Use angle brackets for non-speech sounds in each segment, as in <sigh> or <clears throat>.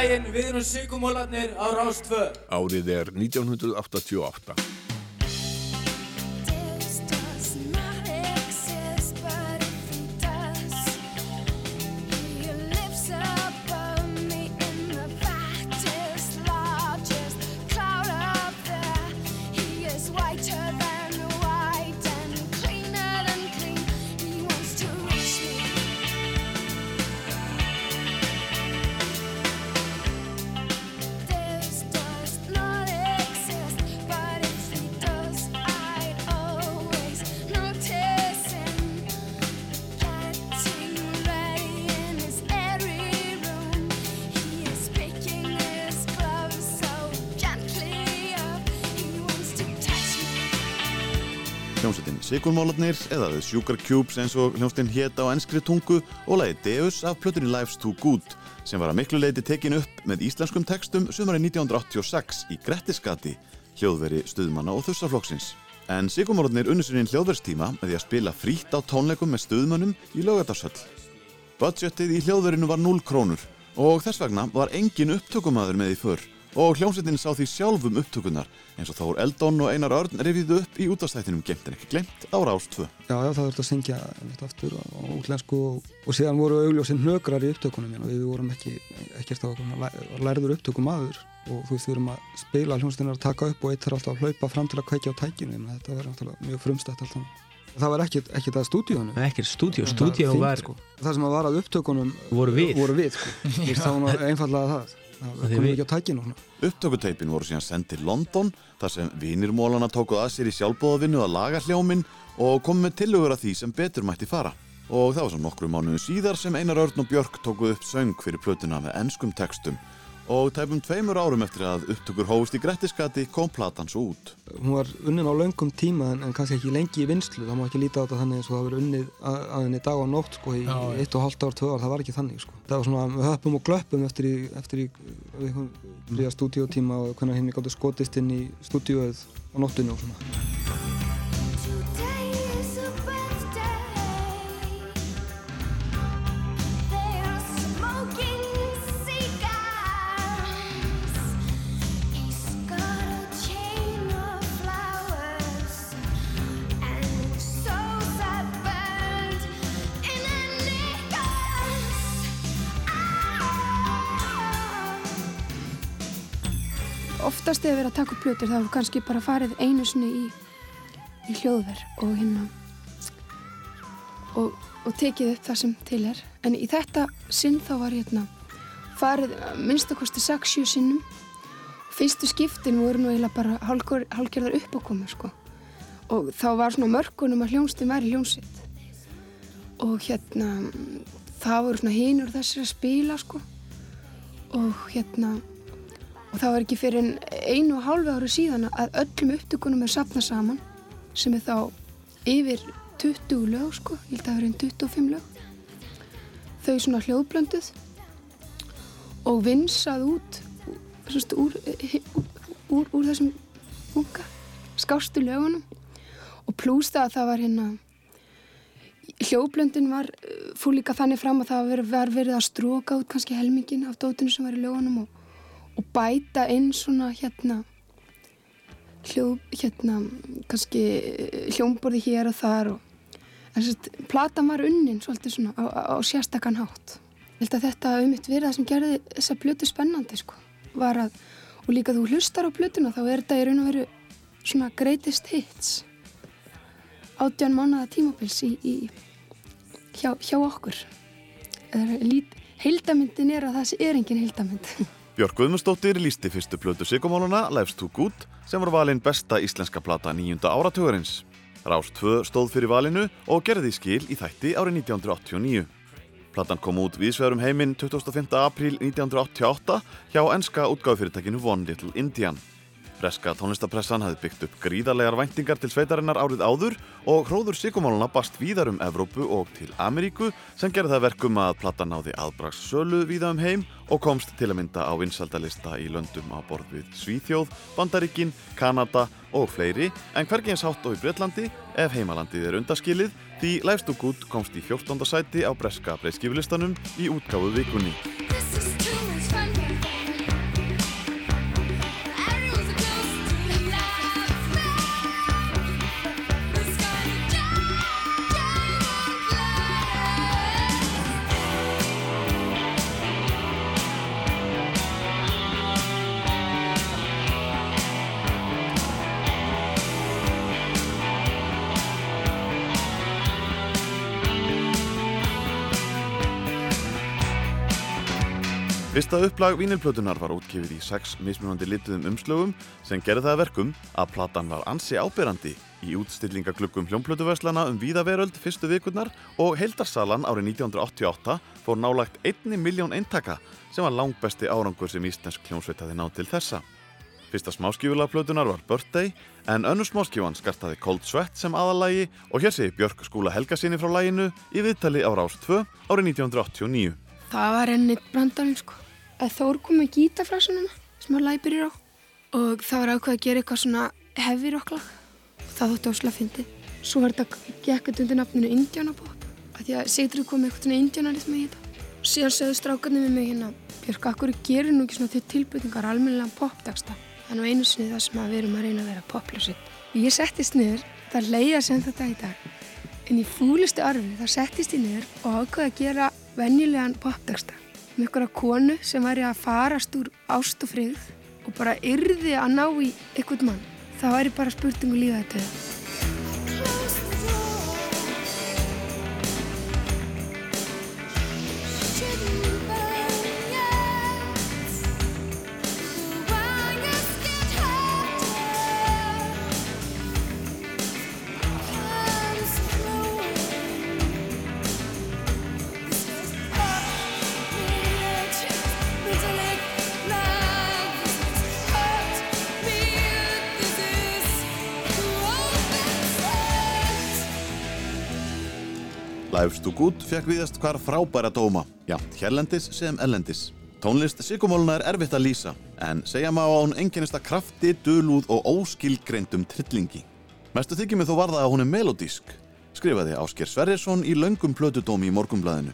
Daginn, við erum Sigumólarnir á Rástvö. Árið er 1988. Sigurmálarnir eða The Sugar Cubes eins og hljómsveitin hét á enskri tungu og lagi Deus af plötunni Life's Too Good sem var að miklu leiti tekin upp með íslenskum textum sumarið 1986 í Grettiskati, hljóðveri stuðmanna og þussaflokksins. En Sigurmálarnir unnu sér inn hljóðverstíma með því að spila frítt á tónleikum með stuðmönnum í lögatarsöll. Budgetið í hljóðverinu var 0 krónur og þess vegna var engin upptökumadur með í för og hljómsveitin sá því sjálfum upptökunar eins og Þór Eldon og Einar Örn rifið upp í útastættinum Gemt en ekki glemt á Rás 2. Já, já, það verður að syngja einmitt aftur á útlensku og, og síðan voru augljósinn hnökrar í upptökunum hérna. við vorum ekki, ekkert á lærður upptökum aður og þú veist við erum að spila hljómsveitin að taka upp og eitt er alltaf að hlaupa fram til að kveikja á tækinu að þetta verður náttúrulega mjög frumstætt alltaf það var ekkert, ekkert að stúdíónu Ekkert stúdíó, stúdíó var sko. það sem að var að upptökunum Voru við. voru við sko. Var nú einfallega það það Upptökuteipin voru síðan sendt til London þar sem vinirmólana tókuð að sér í sjálfbóðavinnu að laga hljóminn og komu með tillögur að því sem betur mætti fara. Og það var svo nokkru mánuðu síðar sem Einar Örn og Björk tókuð upp söng fyrir plötuna með enskum textum og tæpum tveimur árum eftir að upptökur hófust í Grettiskati kom platan svo út. hún var unnin á löngum tíma en, en kannski ekki lengi í vinslu það má ekki líta á þetta þannig eins og það verið unnið að, henni dag og nótt sko í Já, eitt og hálft ár, tvö ár, það var ekki þannig sko. Það var svona með höppum og glöppum eftir í eftir í fría stúdíótíma og hvernig henni gáttu skotist inn í stúdíóið á nóttinu og svona oftast þegar við erum að taka upp plötur þá hefur kannski bara farið einu sinni í, í hljóðver og hérna og, og tekið upp það sem til er. En í þetta sinn þá var hérna farið minnstakosti 6-7 sinnum. Fyrstu skiptin voru nú eiginlega bara hálfgjör- hálfgerðar uppákomu sko. Og þá var svona mörkunum að hljónstin væri hljónsitt og hérna það voru svona hinur þessir að spila sko. Og hérna og það var ekki fyrir einu og hálfu ári síðan að öllum upptökunum er safnað saman sem er þá yfir 20 lög sko, ég held að það verið 25 lög. Þau svona hljóðblönduð og vinsað út semst, úr, úr, úr, þessum bunga skástu lögunum. Og plús það að það var hérna hljóðblöndin var uh, fór líka þannig fram að það var verið, að stróka út kannski helmingin af dótinu sem var í lögunum og, og bæta inn svona hérna hljóð, hérna kannski eh, hljómborði hér og þar og en sérst, platan var unnin svolítið svona á, á, sérstakann hátt. Ég held að þetta mitt verið það sem gerði þessa plötu spennandi sko. Var að, og líka þú hlustar á plötuna þá er þetta í raun og veru svona greatest hits. Átján mánuða tímabils í, í hjá, hjá okkur. Það lít, heildamyndin er að það er engin heildamynd <laughs> Björk Guðmundsdóttir lísti fyrstu plötu Sigurmáluna Life's Too Good sem var valinn besta íslenska plata nýjunda áratugurins. Rás 2 stóð fyrir valinu og gerði skil í þætti árið 1989. Platan kom út viðsvegarum heiminn 25. apríl 1988 hjá enska útgáðufyrirtækinu One Little Indian. Breska tónlistapressan hafði byggt upp gríðarlegar væntingar til sveitarinnar árið áður og hróður sykumáluna bast víðar um Evrópu og til Ameríku sem gerði það verkum að platan náði aðbrags sölu víða um heim og komst til að mynda á vinsaldalista í löndum á borð við Svíþjóð, Bandaríkin, Kanada og fleiri en hvergi eins hátt og í Breitlandi ef heimalandið er undaskilið því Life's Too Good komst í 14. sæti á breska breyðskifulistanum í útgáfu vikunni. Fyrsta upplag vínilplötunar var útgefið í sex mismunandi lituðum umslögum sem gerði það að verkum að platan var ansi ábyrrandi í útstillingaglöggum hljómplötuverslana um víða veröld fyrstu vikurnar og heildarsalan árið 1988 fór nálagt 1 miljón eintaka sem var langbesti árangur sem íslensk hljómsveit hafi náð til þessa. Fyrsta smáskífulega plötunar var Birthday en önnur smáskífan skartaði Cold Sweat sem aðalagi og hér segi Björk skúla Helgasinni frá læginu í viðtali á Rás 2 árið 1989. Það var enn eitt brandarinn sko. Að Þór kom með gítafrásununa sem að læpir í rá og það var ákveð að gera eitthvað svona heavy rocklag. Það þótti áslega fyndi. Svo var þetta gekkut undir nafninu Indianapop að því að Sigtrið kom með eitthvað svona indianarismi í þetta. Og síðan sögðu strákarnir við mig hérna Björk, akkur gerir nú ekki svona til tilbytningar almennilega popdagsta. Er nú einu sinni það sem að við erum að reyna að vera popljósitt. Og ég settist niður, það leiða sem þetta í dag. En í fúlustu arfi það settist ég niður og ákveði að gera venjulegan popdagsta með ykkur konu sem væri að farast úr ást og frið og bara yrði að ná í ykkur mann. Það væri bara spurningu líða þetta. Life's Too Good fekk viðast hvar frábæra dóma, já, hérlendis sem ellendis. Tónlist Sigumóluna er erfitt að lýsa, en segja má að hún einkennist að krafti, dölúð og óskilgreindum trillingi. Mestu þykir mig þó var það að hún er melodísk, skrifaði Ásker Sverrisson í löngum plötudómi í morgumblæðinu.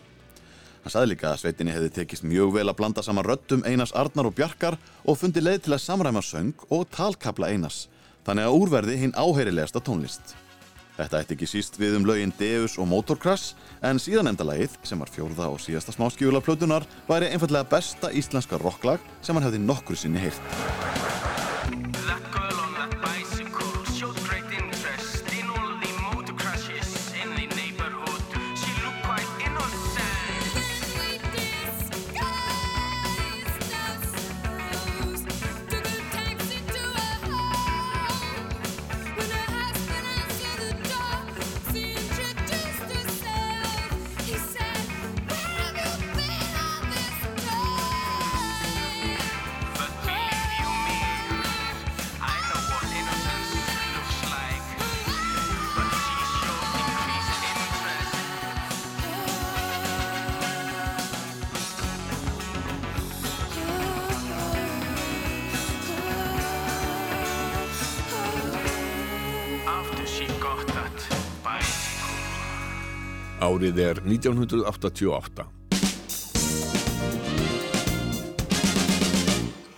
Hann saði líka að sveitinni hefði tekist mjög vel að blanda saman röddum Einars Arnar og Bjarkar og fundi leið til að samræma söng og talkabla Einars, þannig að úrverði hinn áheyrilegasta tónlist. Þetta ætti ekki síst við um lögin Deus og Motorcrash en síðan endalagið, sem var fjórða og síðasta smáskjúla plötunar, væri einfallega besta íslenska rocklag sem hann hefði nokkru sinni heyrt. Árið er 1988.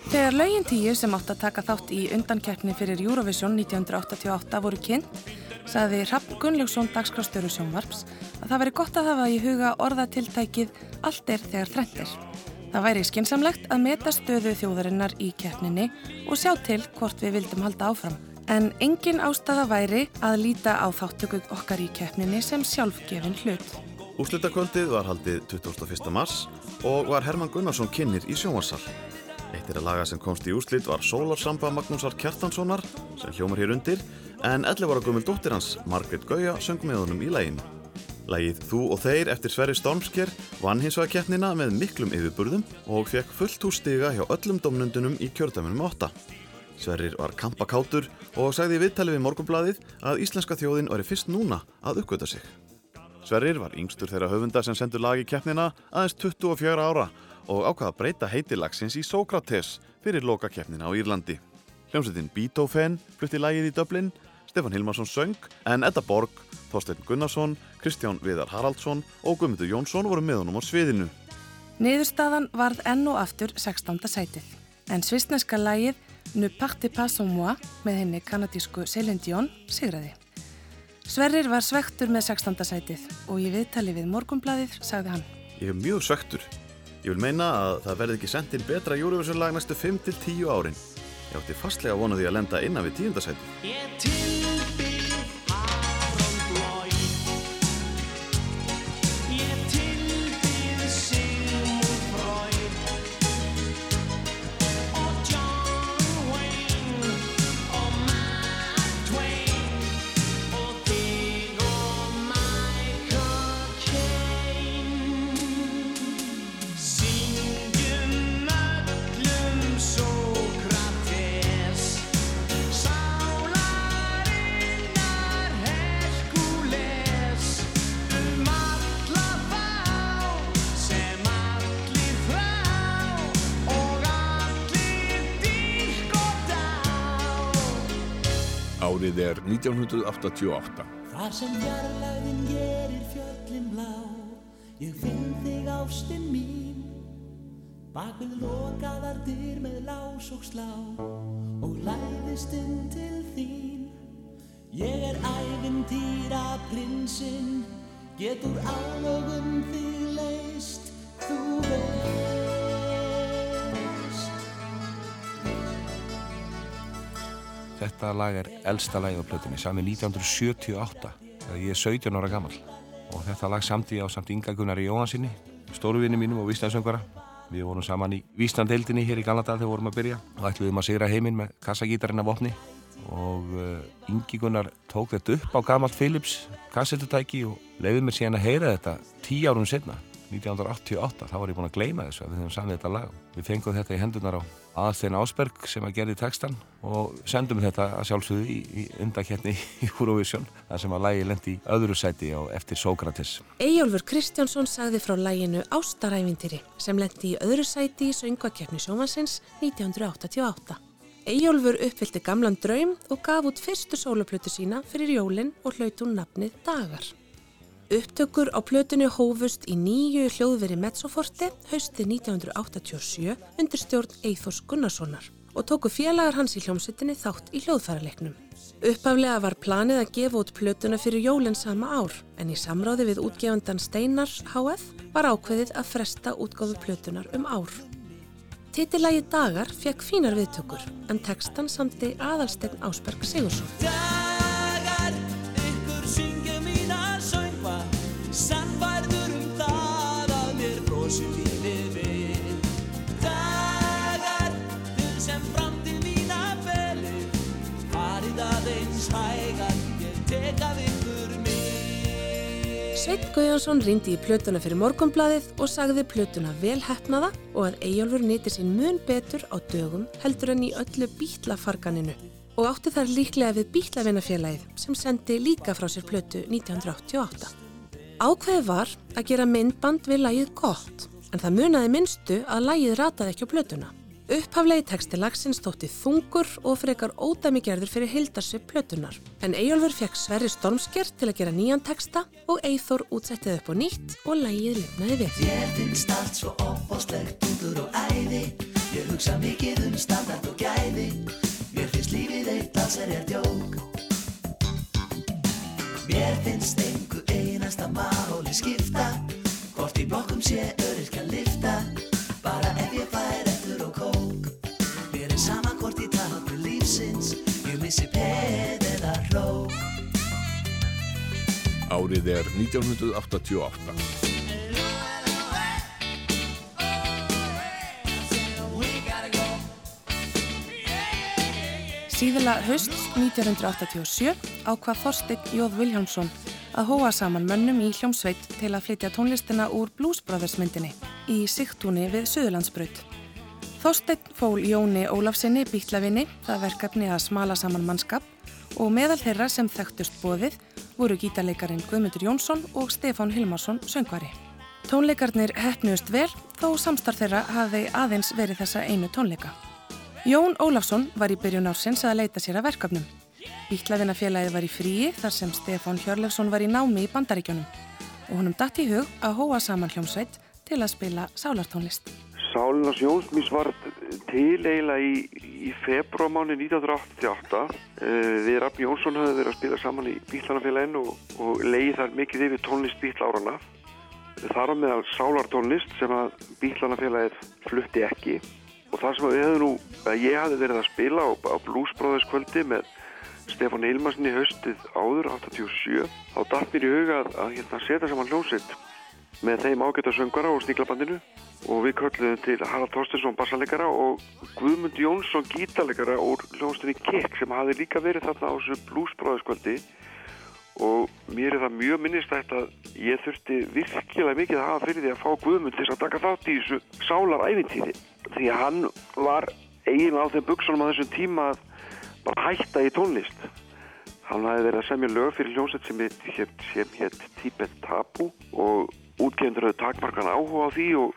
Þegar lögin tíu sem átt að taka þátt í undankeppni fyrir Eurovision 1988 voru kynnt, saði Rapp Gunnlaugsson dagskrástöru sjónvarps að það væri gott að hafa í huga orðatiltækið allt er þegar þrennt er. Það væri skinsamlegt að meta stöðu þjóðarinnar í keppninni og sjá til hvort við vildum halda áfram. En engin ástæða væri að líta á þáttöku okkar í keppninni sem sjálfgefin hlut. Úrslitakvöldið var haldið 21. mars og var Herman Gunnarsson kynir í sjónvarsal. Eitt er að laga sem komst í úrslit var Sólarsamba Magnúsar Kjartanssonar sem hljómar hér undir en 11 ára gömul dóttir hans, Margrét Gauja, söng með honum í læginu. Lægið Þú og þeir eftir Sverri Stormsker vann hins vegar keppnina með miklum yfirburðum og fekk fullt hús stiga hjá öllum domnundunum í kjördæmunum 8. Sverrir var kampakátur og sagði í viðtali við morgunbladið að íslenska þjóðin væri fyrst núna að uppgöta sig. Sverrir var yngstur þeirra höfunda sem sendur lag í keppnina aðeins 24 ára og ákvaða að breyta heiti lagsins í Sókrates fyrir loka keppnina á Írlandi. Hljómsveitin Beethoven flutti lagið í Dublin, Stefan Hilmarsson söng, en Edda Borg, Þorstein Gunnarsson, Kristján Viðar Haraldsson og Guðmundur Jónsson voru með honum á sviðinu. Niðurstaðan varð enn og aftur 16. sætið. En svistneska lagið Nu parti pas som moi með henni kanadísku Celine Dion sigraði. Sverrir var svektur með 16. sætið og í viðtali við morgumbladið sagði hann Ég er mjög svektur. Ég vil meina að það verði ekki sendt inn betra Eurovision lag næstu 5-10 árin. Ég átti fastlega því að lenda innan við tíundasæti. 1988. Þar sem fjarlæðin gerir fjöllin blá Ég finn þig ástin mín. Bak við lokaðar dyr með lás og slá Og læðist inn til þín. Ég er ævintýra prinsinn Getur álögum þig leist Þú veist Þetta lag er elsta lagið á plötunni, sami 1978, þegar ég er 17 ára gammal. Og þetta lag samti ég á samt Inga Gunnari Jóhansinni, stóruvinni mínum og vísnaðsöngvara. Við vorum saman í vísnadeildinni hér í Galadal þegar við vorum að byrja og ætluðum að sigra heiminn með kassagítarinn af vopni. Og uh, Ingi Gunnar tók þetta upp á gamalt Philips kassettutæki og leiði mér síðan að heyra þetta tíu árum setna. 1988, þá var ég búinn að gleyma þessu að við höfum samið þetta lag. Við fengum þetta í hendunar á Aðstein Ásberg sem að gerði textan og sendum þetta að sjálfsögðu í, í undakeppni í Eurovision þar sem að lagi lendi í öðru sæti á eftir Sókrates. Eyjólfur Kristjánsson sagði frá læginu Ástarævintýri sem lendi í öðru sæti í söngvakeppni sjómansins 1988. Eyjólfur uppfyldi gamlan draum og gaf út fyrstu sóluplötu sína fyrir jólinn og hlaut hún nafnið Dagar. Upptökur á plötunni hófust í nýju hljóðveri Mezzoforte haustið 1987 undir stjórn Eithors Gunnarssonar og tóku félagar hans í hljómsveitinni þátt í hljóðfæraleiknum. Uppaflega var planið að gefa út plötuna fyrir jólinn sama ár en í samráði við útgefandan Steinars HF var ákveðið að fresta útgáfu plötunar um ár. Titillægi Dagar fekk fínar viðtökur en textan samti aðalstegn Ásberg Sigursson. Sannfærður um það að mér brosir lífið við. Dagar, þau sem framtíð mína felur Farið aðeins hægar, ég tek af ykkur mig. Sveit Guðjónsson rindi í plötuna fyrir morgunbladið og sagði plötuna vel hefnaða og að Eyjólfur nýti sín mun betur á dögum heldur en í öllu bítlafarganinu. Og átti þar líklega við bítlavinnafélagið sem sendi líka frá sér plötu 1988. Ákveði var að gera myndband við lagið gott en það munaði minnstu að lagið rataði ekki á plötuna. Upphaflegi texti lagsins þótti þungur og frekar ódæmi gerður fyrir hildarsvið plötunar. En Eyjólfur fekk Sverri Stormsker til að gera nýjan texta og Eyþór útsettið upp á nýtt og lagið lifnaði við. Ég finnst allt svo opáslegt útur og æði Ég hugsa mikið um standart og gæði Mér finnst lífið eitt alls er ég djók Mér finnst einhver einasta máli skipta. Hvort í blokkum sé öryrkja lifta Bara ef ég fær eftir og kók. Mér er sama hvort ég tapur lífsins. Ég missi peð eða hrók Árið er 1988. Síðla haust 1987 ákvað Þorsteinn Jóð Viljámsson að hóa saman mönnum í hljómsveit til að flytja tónlistina úr Blues Brothers myndinni í Sigtúni við Suðurlandsbraut. Þorsteinn fól Jóni Ólafsinni bítlavinni það verkefni að smala saman mannskap og meðal þeirra sem þekktust bóðið voru gítarleikarin Guðmundur Jónsson og Stefán Hilmarsson söngvari. Tónleikarnir hefnust vel þó samstarf þeirra hafi aðeins verið þessa einu tónleika. Jón Ólafsson var í byrjun ársins að leita sér að verkefnum. Bítlavinnafélagið var í fríi þar sem Stefán Hjörlefsson var í námi í bandaríkjónum og honum datt í hug að hóa saman hljómsveit til að spila sálartónlist. Sálin og sjónsmís var til eiginlega í, í februarmáni 1988. Uh, við Rafn Jónsson höfum verið að spila saman í Bílanafélaginu og, og leiði þar mikið yfir tónlist Bílárana. Þar á meðal sálartónlist sem að Bílanafélagið flutti ekki og það sem við hefum nú, að ég hafi verið að spila á, á Bluesbróðarskvöldi með Stefán Hilmarsen í haustið áður, 87, þá datt mér í huga að, að hérna, setja saman hljómsitt með þeim ágæta söngara og sníklabandinu og við kölluðum til Harald Þorstensson bassalegara og Guðmund Jónsson gítalegara úr hljómsdunni Kekk sem hafi líka verið þarna á þessu bluesbróðaskvöldi og mér er það mjög minnistætt að ég þurfti virkilega mikið að hafa fyrir því að fá Guðmund til að taka þátt í þessu sálaræfintýri því að hann var eiginlega á þeim buksunum á þessum tíma að bara hætta í tónlist. Hann hafi verið að semja lög fyrir hljómsett sem hétt sem hétt Tibet Tabu og útgefundur hafði takmarkan áhuga á því og,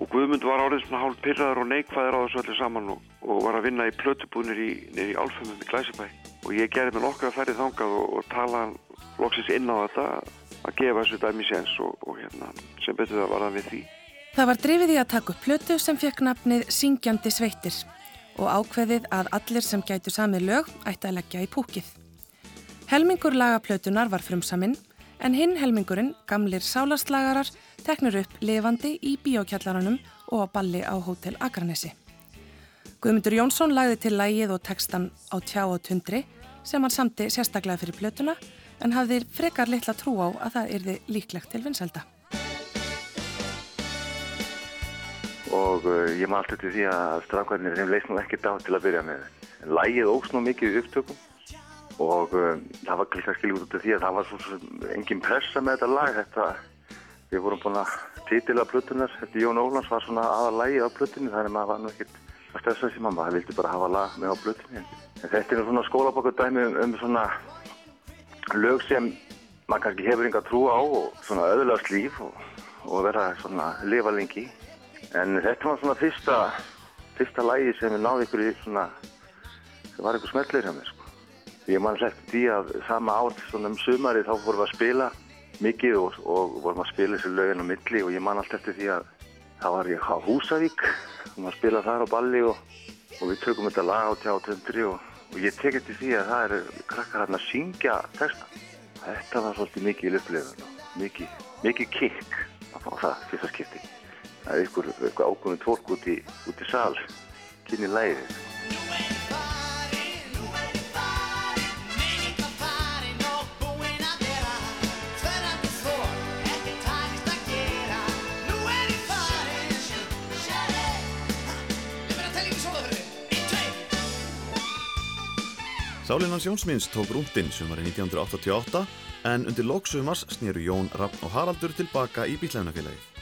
og Guðmund var árið svona hálf pyrraður og neikvæður á þessu öllu saman og, og var að vinna í plötubúnir í, í Álfumum í Glæsibæ. Og ég gerði með nokkra færið þangað og, og tala loksins inn á þetta að gefa þessu dæmi séns og, hérna sem betur það var það við því. Það var drifið í að taka upp plötu sem fekk nafnið Syngjandi sveitir og ákveðið að allir sem gætu samið lög ætti að leggja í púkið. Helmingur lagaplötunar var frumsaminn en hinn helmingurinn, gamlir sálarslagarar, teknur upp levandi í bíókjallaranum og á balli á Hótel Akranesi. Guðmundur Jónsson lagði til lægið og textan á tjá og tundri sem hann samti sérstaklega fyrir plötuna en hafði frekar litla trú á að það yrði líklegt til vinselda. Og uh, ég maður alltaf til því að strafkvæðinir þeim leist nú ekkert á til að byrja með. Lægið ógs nú mikið í upptökum og uh, það var líka skiljið út af því að það var svo engin pressa með þetta lag. Þetta, við vorum búin að titila plötunar, þetta Jón Ólans var svona aða lægið á plötunni þannig að maður var nú ekkert að stressa þessi mamma, það vildi bara hafa lag með á plötunni. En þetta er svona skólabokardæmi um, um svona lög sem maður kannski hefur enga trú á og svona öðlast líf og, og vera svona lifa lengi. En þetta var svona fyrsta, fyrsta lægi sem ég náði ykkur í svona, það var ykkur smellir hjá mér sko. Ég man eftir því að sama ár svona um sumari þá vorum við að spila mikið og, og vorum að spila þessi lögin á milli og ég man allt eftir því að það var ég á Húsavík og maður spila þar á balli og, og við tökum þetta lag á tjátöndri og, og ég tek eftir því að það eru krakkar hérna að syngja texta. Þetta var svolítið mikið í upplifun og mikið, mikið kikk fá það fyrsta skipti. Er ykkur, ykkur ákvöndin tvork út í, út í sal, kynni læðið. Sálinans Jónsmins tók rúndinn sumari 1988 en undir lóksumars snýru Jón, Raffn og Haraldur tilbaka í bílæðunafélagið.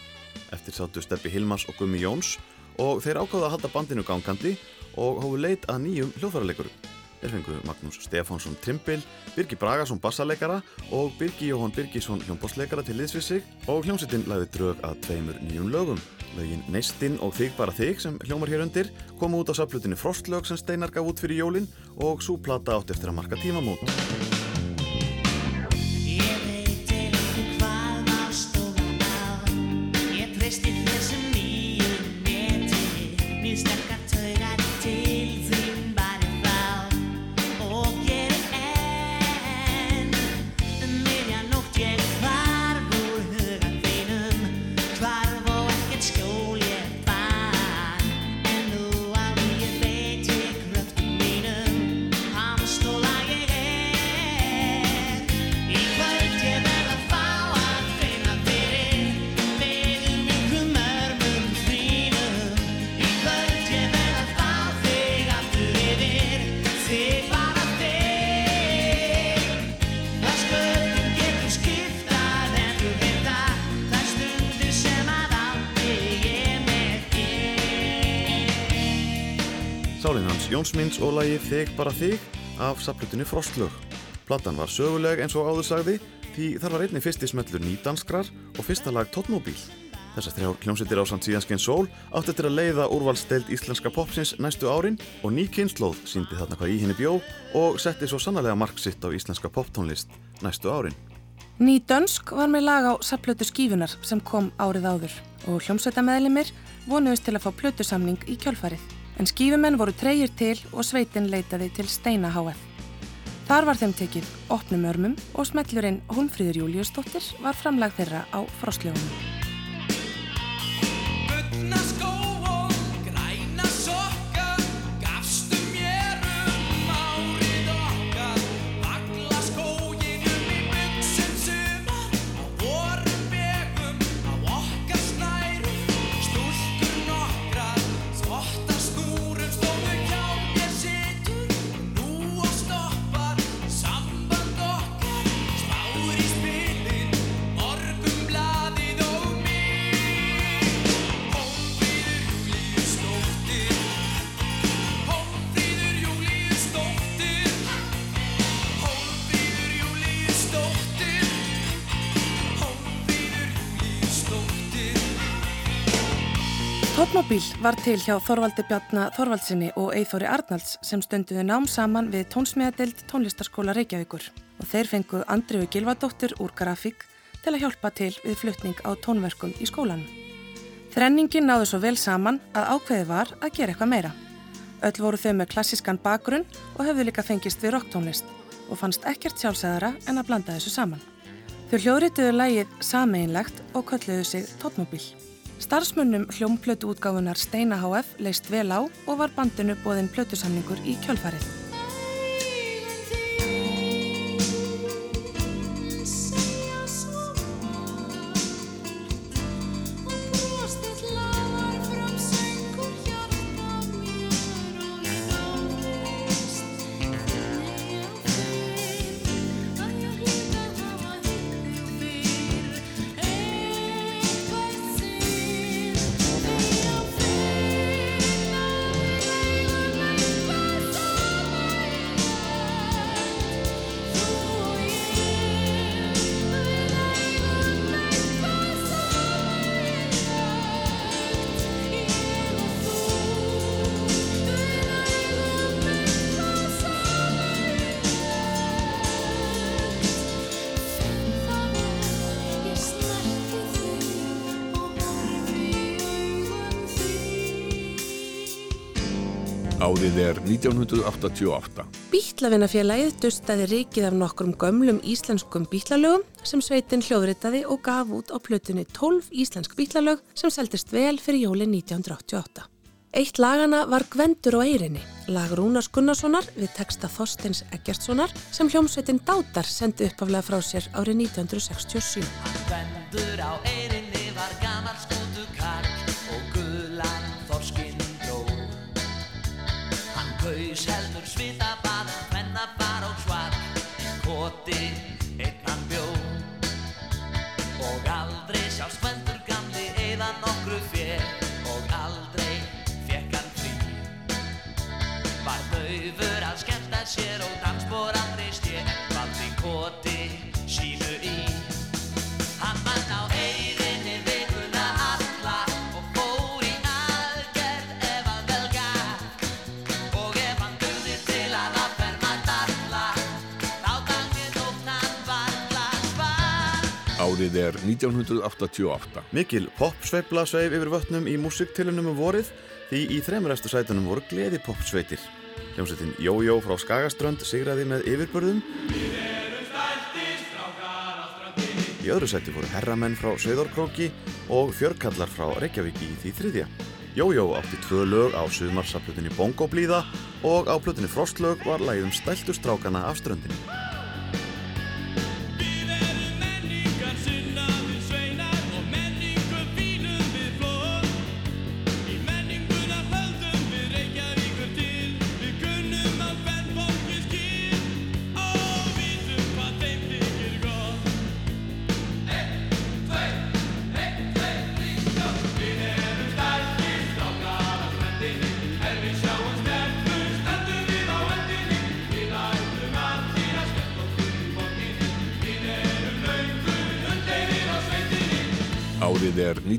Eftir sáttu Steppi Hilmas og Gummi Jóns og þeir ákváða að halda bandinu gangandi og hófu leit að nýjum hljóðfæraleikurum. Þeir fengu Magnús Stefánsson Trimbil, Birgi Bragarsson bassaleikara og Birgi Jóhann Birgisson hljómbósleikara til liðsvið sig og hljómsittin lagði drög að tveimur nýjum lögum. Lögin Neistinn og Þig bara þig sem hljómar hér undir komu út á saplutinni Frostlög sem Steinar gaf út fyrir jólin og svo plata átt eftir að marka tímamót. Þig bara þig af saplutinni Frostlög. Platan var söguleg eins og áður sagði því þar var einni fyrsti smellur nýdanskrar og fyrsta lag Tóttmóbíl. Þessar þrjá hljómsveitir á samt síðanskein sól átti til að leiða úrvalsteld íslenska popsins næstu árin og ný kynnslóð síndi þarna hvað í henni bjó og setti svo sannarlega mark sitt á íslenska poptónlist næstu árin. Ný Dönsk var með lag á sapplötu skífunar sem kom árið áður og hljómsveitameðlimir vonuðist til að fá plötusamning í kjölfarið. En skífumenn voru treyir til og sveitin leitaði til Steina HF. Þar var þeim tekið opnum örmum og smellurinn Hólmfríður Júliusdóttir var framlag þeirra á frostlögunum. Var til hjá Þorvaldi Bjarna Þorvaldsinni og Eithóri Arnalds sem stunduðu nám saman við tónsmiðadeild tónlistaskóla Reykjavíkur og þeir fengu Andriðu Gilvadóttir úr grafík til að hjálpa til við flutning á tónverkum í skólanum. Þrenningin náðu svo vel saman að ákveði var að gera eitthvað meira. Öll voru þau með klassískan bakgrunn og höfðu líka fengist við rocktónlist og fannst ekkert sjálfsæðara en að blanda þessu saman. Þau hljóðrituðu lægið sameinlegt og kölluðu sig Tóttmóbíl. Starfsmönnum hljómplötu útgáfunar Steina HF leist vel á og var bandinu bóðinn plötusamningur í kjölfarið. Árið er 1988. Bítlavinnafélagið dustaði rikið af nokkrum gömlum íslenskum bítlalögum sem sveitin hljóðritaði og gaf út á plötunni 12 íslensk bítlalög sem seldist vel fyrir jólin 1988. Eitt lagana var Gvendur á eirinni, lag Rúnars Gunnarssonar við texta Þorsteins Eggertssonar sem hljómsveitin Dátar sendi uppaflega frá sér árið 1967. Gvendur á eirinni Árið er 1988. Mikil popsveifla sveif yfir vötnum í músiktilunum um vorið því í þremuræstu sætunum voru gleði popsveitir. Hljómsveitin Jójó frá Skagaströnd sigraði með yfirbörðum. Í öðru sæti voru herramenn frá Sauðorkróki og fjörkallar frá Reykjavík í því þriðja. Jójó átti tvö lög á suðmarsaplutinni Bongo Blíða og á plutinni Frostlög var lagið um stæltu strákana af ströndinni.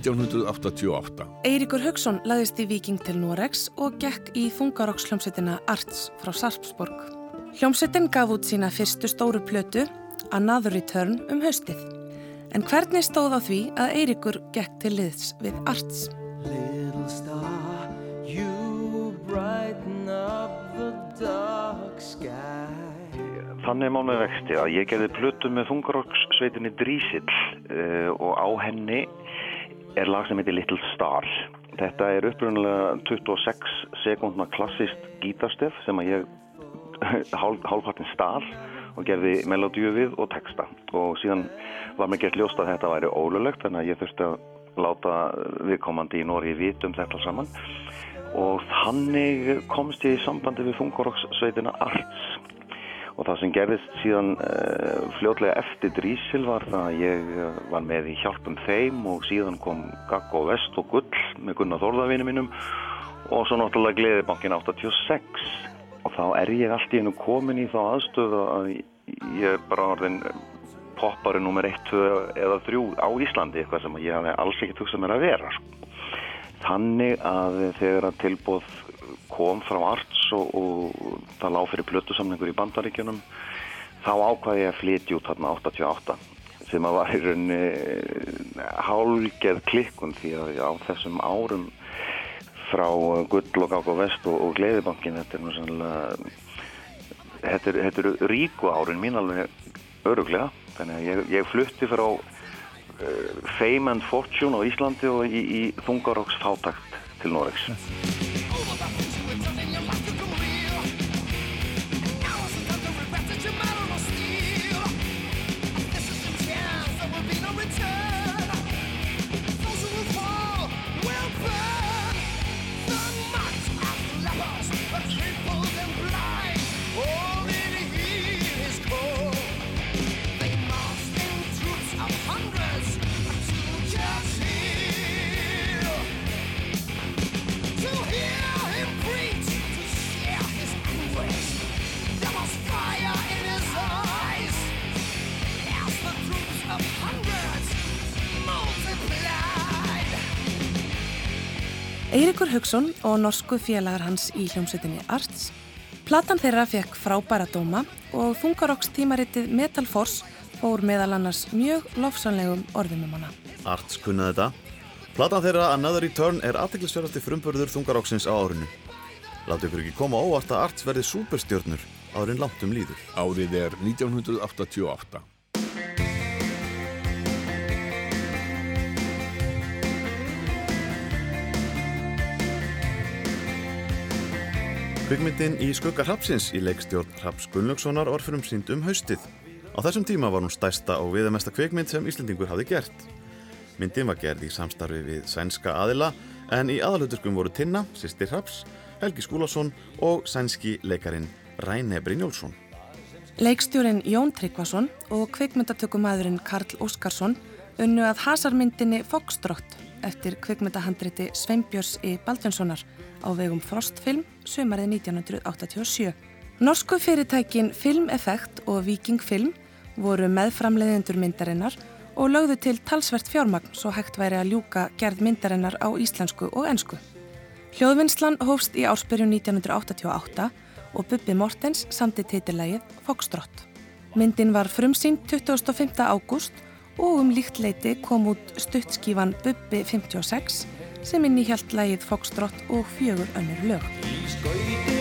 1988. Eiríkur Haugsson laðist í Viking til Noregs og gekk í þungarokks hljómsveitina Arts frá Sarpsborg. Hljómsveitin gaf út sína fyrstu stóru plötu, Another Return, um haustið. En hvernig stóð á því að Eiríkur gekk til liðs við Arts? Little star, you brighten up the dark sky. Þannig mál með vexti að ég gerði plötu með þungarokksveitinni Drísill uh, og á henni er lag sem heitir Little Star. Þetta er upprunalega 26 sekundna klassist gítarstef sem að ég <laughs> hálf, hálfpartin stál og gerði melodíu við og texta. Og síðan var mér gert ljóst að þetta væri ólulegt þannig að ég þurfti að láta viðkomandi í Nóri vita um þetta saman. Og þannig komst ég í sambandi við þungarokksveitina Arts og það sem gerðist síðan uh, fljótlega eftir Drísil var það að ég uh, var með í hjálpum þeim og síðan kom Gaggo Vest og Gull með Gunnar Þórðarvinu mínum og svo náttúrulega Gleðibankin 86 og þá er ég allt í hennu komin í þá aðstöðu að ég bara orðin poppari nummer 1, 2 eða 3 á Íslandi eitthvað sem ég hafi alls ekkert hugsað mér að vera sko. þannig að þegar að tilbúð kom frá Arts og, og það lág fyrir plötusamningur í bandaríkjunum þá ákvaði ég að flytja út þarna 88 sem að var í rauninni hálgerð klikkun því að á þessum árum frá Gull og Vest og, og Gleðibankin þetta er sannlega þetta þetta er ríku árin mín alveg öruglega þannig að ég, ég flutti frá uh, Fame and Fortune á Íslandi og í, í Þungaróks fátakt til Noregs Eiríkur Haugsson og norsku félagar hans í hljómsveitinni Arts. Platan þeirra fekk frábæra dóma og þungarokks tímaritið Metal Force fór meðal annars mjög lofsanlegum orðum um hana. Arts kunnaði þetta. Platan þeirra Another Return er aðteglisverðasti frumbörður þungaróksins á árinu. Láttu ykkur ekki koma óvart að Arts verði superstjörnur árin langt um líður. Árið er 1988. Kvikmyndin í skugga Hrapsins í leikstjórn Hraps Gunnlaugssonar var fyrir um haustið. Á þessum tíma var hún stærsta og viðamesta kvikmynd sem Íslendingur hafði gert. Myndin var gerð í samstarfi við sænska aðila en í aðalhuturkum voru Tinna, sýstir Hraps, Helgi Skúlason og sænski leikarin Ræne Brynjólfsson. Leikstjórin Jón Tryggvason og kvikmyndatökumæðurinn Karl Óskarsson unnu að hasarmyndinni Foxtrott eftir kvikmyndahandriti Sveinbjörns í Baldvinssonar á vegum Frostfilm sömarið 1987. Norsku fyrirtækin Film Effect og Viking Film voru meðframleiðendur myndarinnar og lögðu til talsvert fjármagn svo hægt væri að ljúka gerð myndarinnar á íslensku og ensku. Hljóðvinnslan hófst í ársbyrjun 1988 og Bubbi Mortens samti titilægið Foxtrott. Myndin var frumsýnd 25. ágúst og um líkt leiti kom út stuttskífan Bubbi 56 sem inn í hjælt lægið Foxtrott og fjögur önnur lög.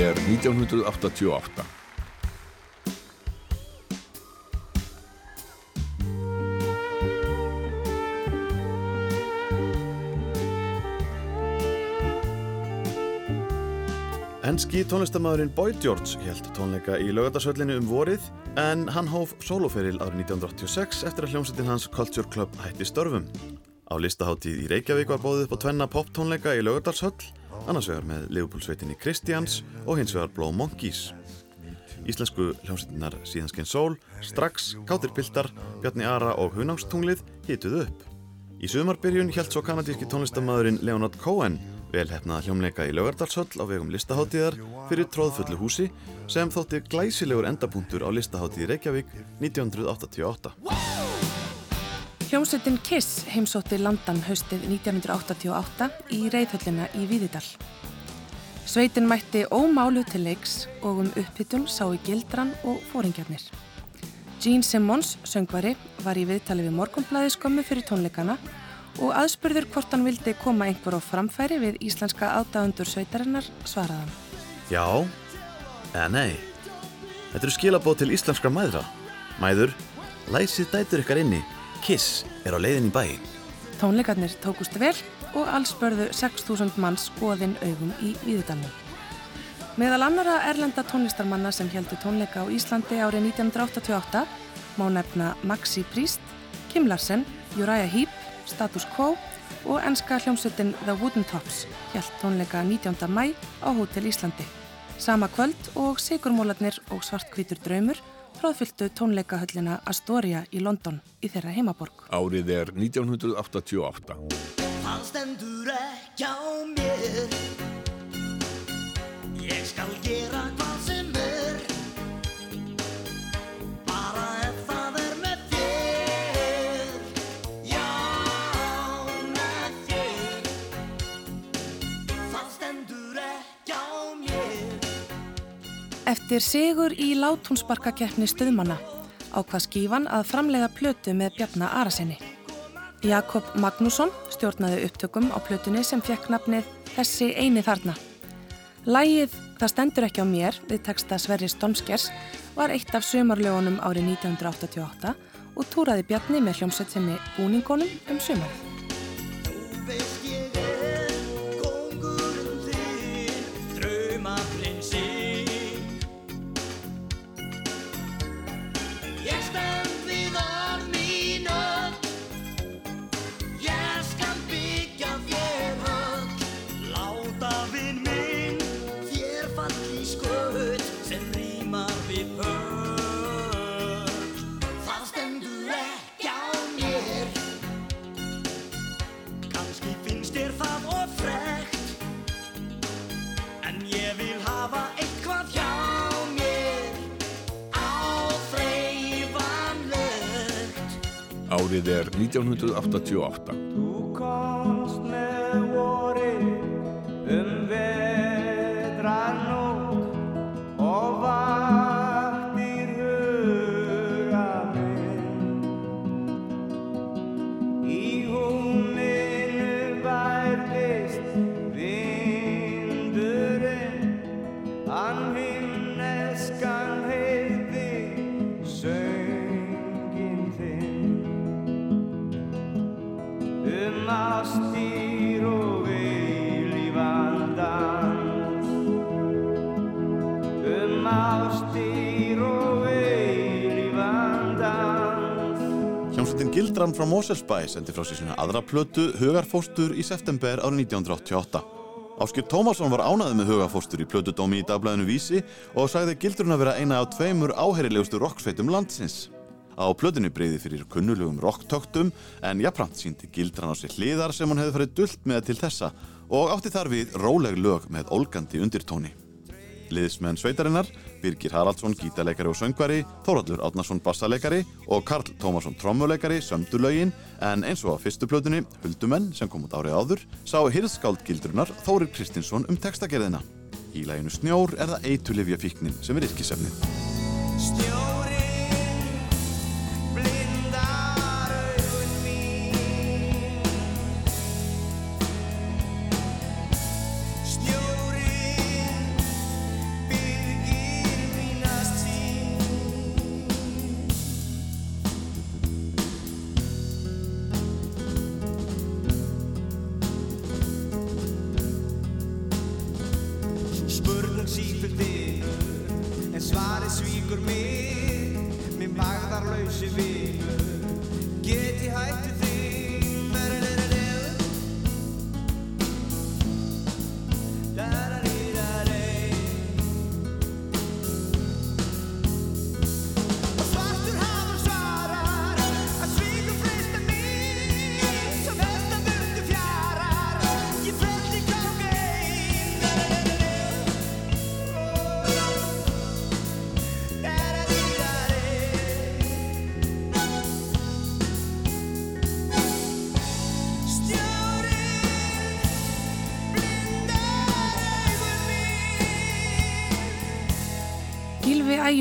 nógumber 1988. Ennski tónlistamæðurinn Boy George held tónleika í laugardasöllinu um vorið en hann hóf soloferil árið 1986 eftir að hljómsettin hans Culture Club hætti störfum. Á listaháttíð í Reykjavík var bóðið upp á tvenna poptónleika í lögatarshöll, annars vegar með Liverpool-sveitinni Christians og hins vegar Blow Monkeys. Íslensku hljómsveitinar Síðanskinn Sól, Strax, Kátir Piltar, Bjarni Ara og Hunákstunglið hituðu upp. Í sumarbyrjun held svo kanadíski tónlistamæðurinn Leonard Cohen velhefnaða hljómleika í Laugardalshöll á vegum listaháttíðar fyrir tróðfullu húsi sem þótti glæsilegur endapunktur á listaháttíði Reykjavík 1988. Hljómsveitin Kiss heimsótti landan haustið 1988 í reyðhöllina í Víðidal. Sveitin mætti ómálu til leiks og um upphittun sáu gildran og fóringjarnir. Gene Simmons, söngvari, var í viðtali við morgunblæði skömmu fyrir tónleikana og aðspurður hvort hann vildi koma einhver á framfæri við íslenska aðdáðundur sveitarinnar svaraðan. Já, eða nei. Þetta eru skilabóð til íslenskra mæðra. Mæður, læsið dætur ykkar inni. Kiss er á leiðin í bæin. Tónleikarnir tókust vel og alls börðu 6.000 manns skoðin augum í Víðudalnum. Meðal annara erlenda tónlistarmanna sem heldur tónleika á Íslandi árið 1988 má nefna Maxi Priest, Kim Larsen, Uriah Heep, Status Quo og enska hljómsveitin The Wooden Tops held tónleika 19. mæ á Hótel Íslandi. Sama kvöld og Sigurmólarnir og Svartkvítur draumur tróðfylltu tónleikahöllina Astoria í London í þeirra heimaborg. Árið er 1988. Það stendur ekki á mér Ég skal gera hvað Eftir sigur í látúnsbarkakeppni stuðmanna ákvað skífan að framleiða plötu með Bjarnar Arasinni. Jakob Magnússon stjórnaði upptökum á plötunni sem fekk nafnið Þessi eini þarna. Lægið Það stendur ekki á mér við texta Sverri Stonskers var eitt af sumarlögunum árið 1988 og túraði Bjarni með hljómsveit sinni búningunum um sumarið. Árið er 1988. Ástir og eilífan dans Um ástir og eilífan dans Hljómsveitin Gildran frá Moselsbæ sendi frá sér sína aðra plötu Hugarfóstur í september árið 1988. Áskir Tómasson var ánaðið með Hugarfóstur í plötudómi í dagblæðinu Vísi og sagði Gildrun að vera eina af tveimur áheyrilegustu rocksveitum landsins. Á plötinu breyði fyrir kunnulugum rocktöktum en jafnframt síndi Gildran á sér hliðar sem hún hefði farið dullt með til þessa og átti þar við róleg lög með ólgandi undirtóni. Liðsmenn sveitarinnar, Birgir Haraldsson, gítarleikari og söngvari, Þóraldur Átnarsson, bassaleikari og Karl Tómasson, trommuleikari, sömdu lögin, en eins og á fyrstu plötunni, Huldumenn, sem kom út árið áður, sá hirðskáld gildrunar Þórir Kristinsson um textagerðina. Í læginu Snjór er það eitulifja fíknin sem er yrkisefnið.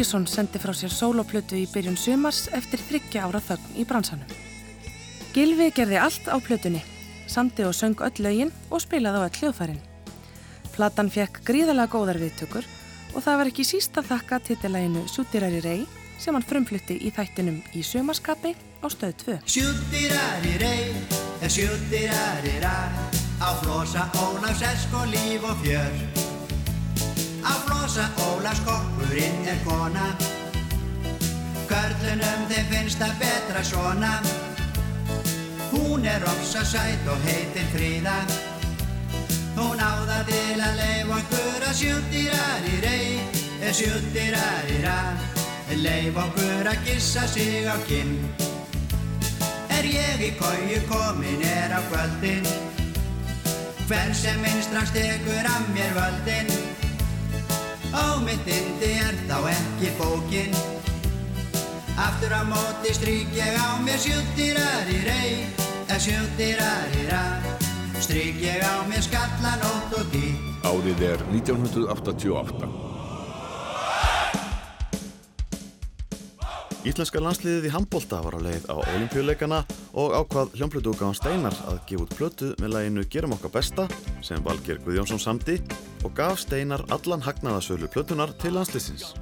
Ægjesson sendi frá sér sólóplötu í byrjun sumars eftir þryggja ára þögn í bransanum. Gylfi gerði allt á plötunni, samti og söng öll lögin og spilaði á öll hljóðfærin. Platan fekk gríðalega góðar viðtökur og það var ekki síst að þakka titilæginu Sútirari Rey sem hann frumflutti í þættinum í sumarskapi á stöð 2. Sjúttirari-rei, sjúttirari-ra Á flosa Ólafs esk og líf og fjör Á flosa Ólafs kokkurinn er kona. Körlunum þeim finnst það betra svona. Hún er ofsa sæt og heitir Fríða Hún á það til að leif okkur að sjúttirari-rei Sjúttirari-ra Leif okkur að gissa sig á kinn. Er ég í kóju komin er á kvöldin. Hvern sem minn strax tekur af mér völdin Ó mitt indi er þá ekki bókin. Aftur á móti strík ég á mér sjúttirari rey. Sjúttirari ra Strík ég á mér skallan ótt og tí Árið er 1988. Íslenska landsliðið í handbólta var á leið á olimpíuleikana og ákvað hljómplötuúgáðan Steinar að gefa út plötu með læginu Gerum okkar besta sem Valgeir Guðjónsson samdi og gaf Steinar allan hagnaðasölu plötunar til landsliðsins.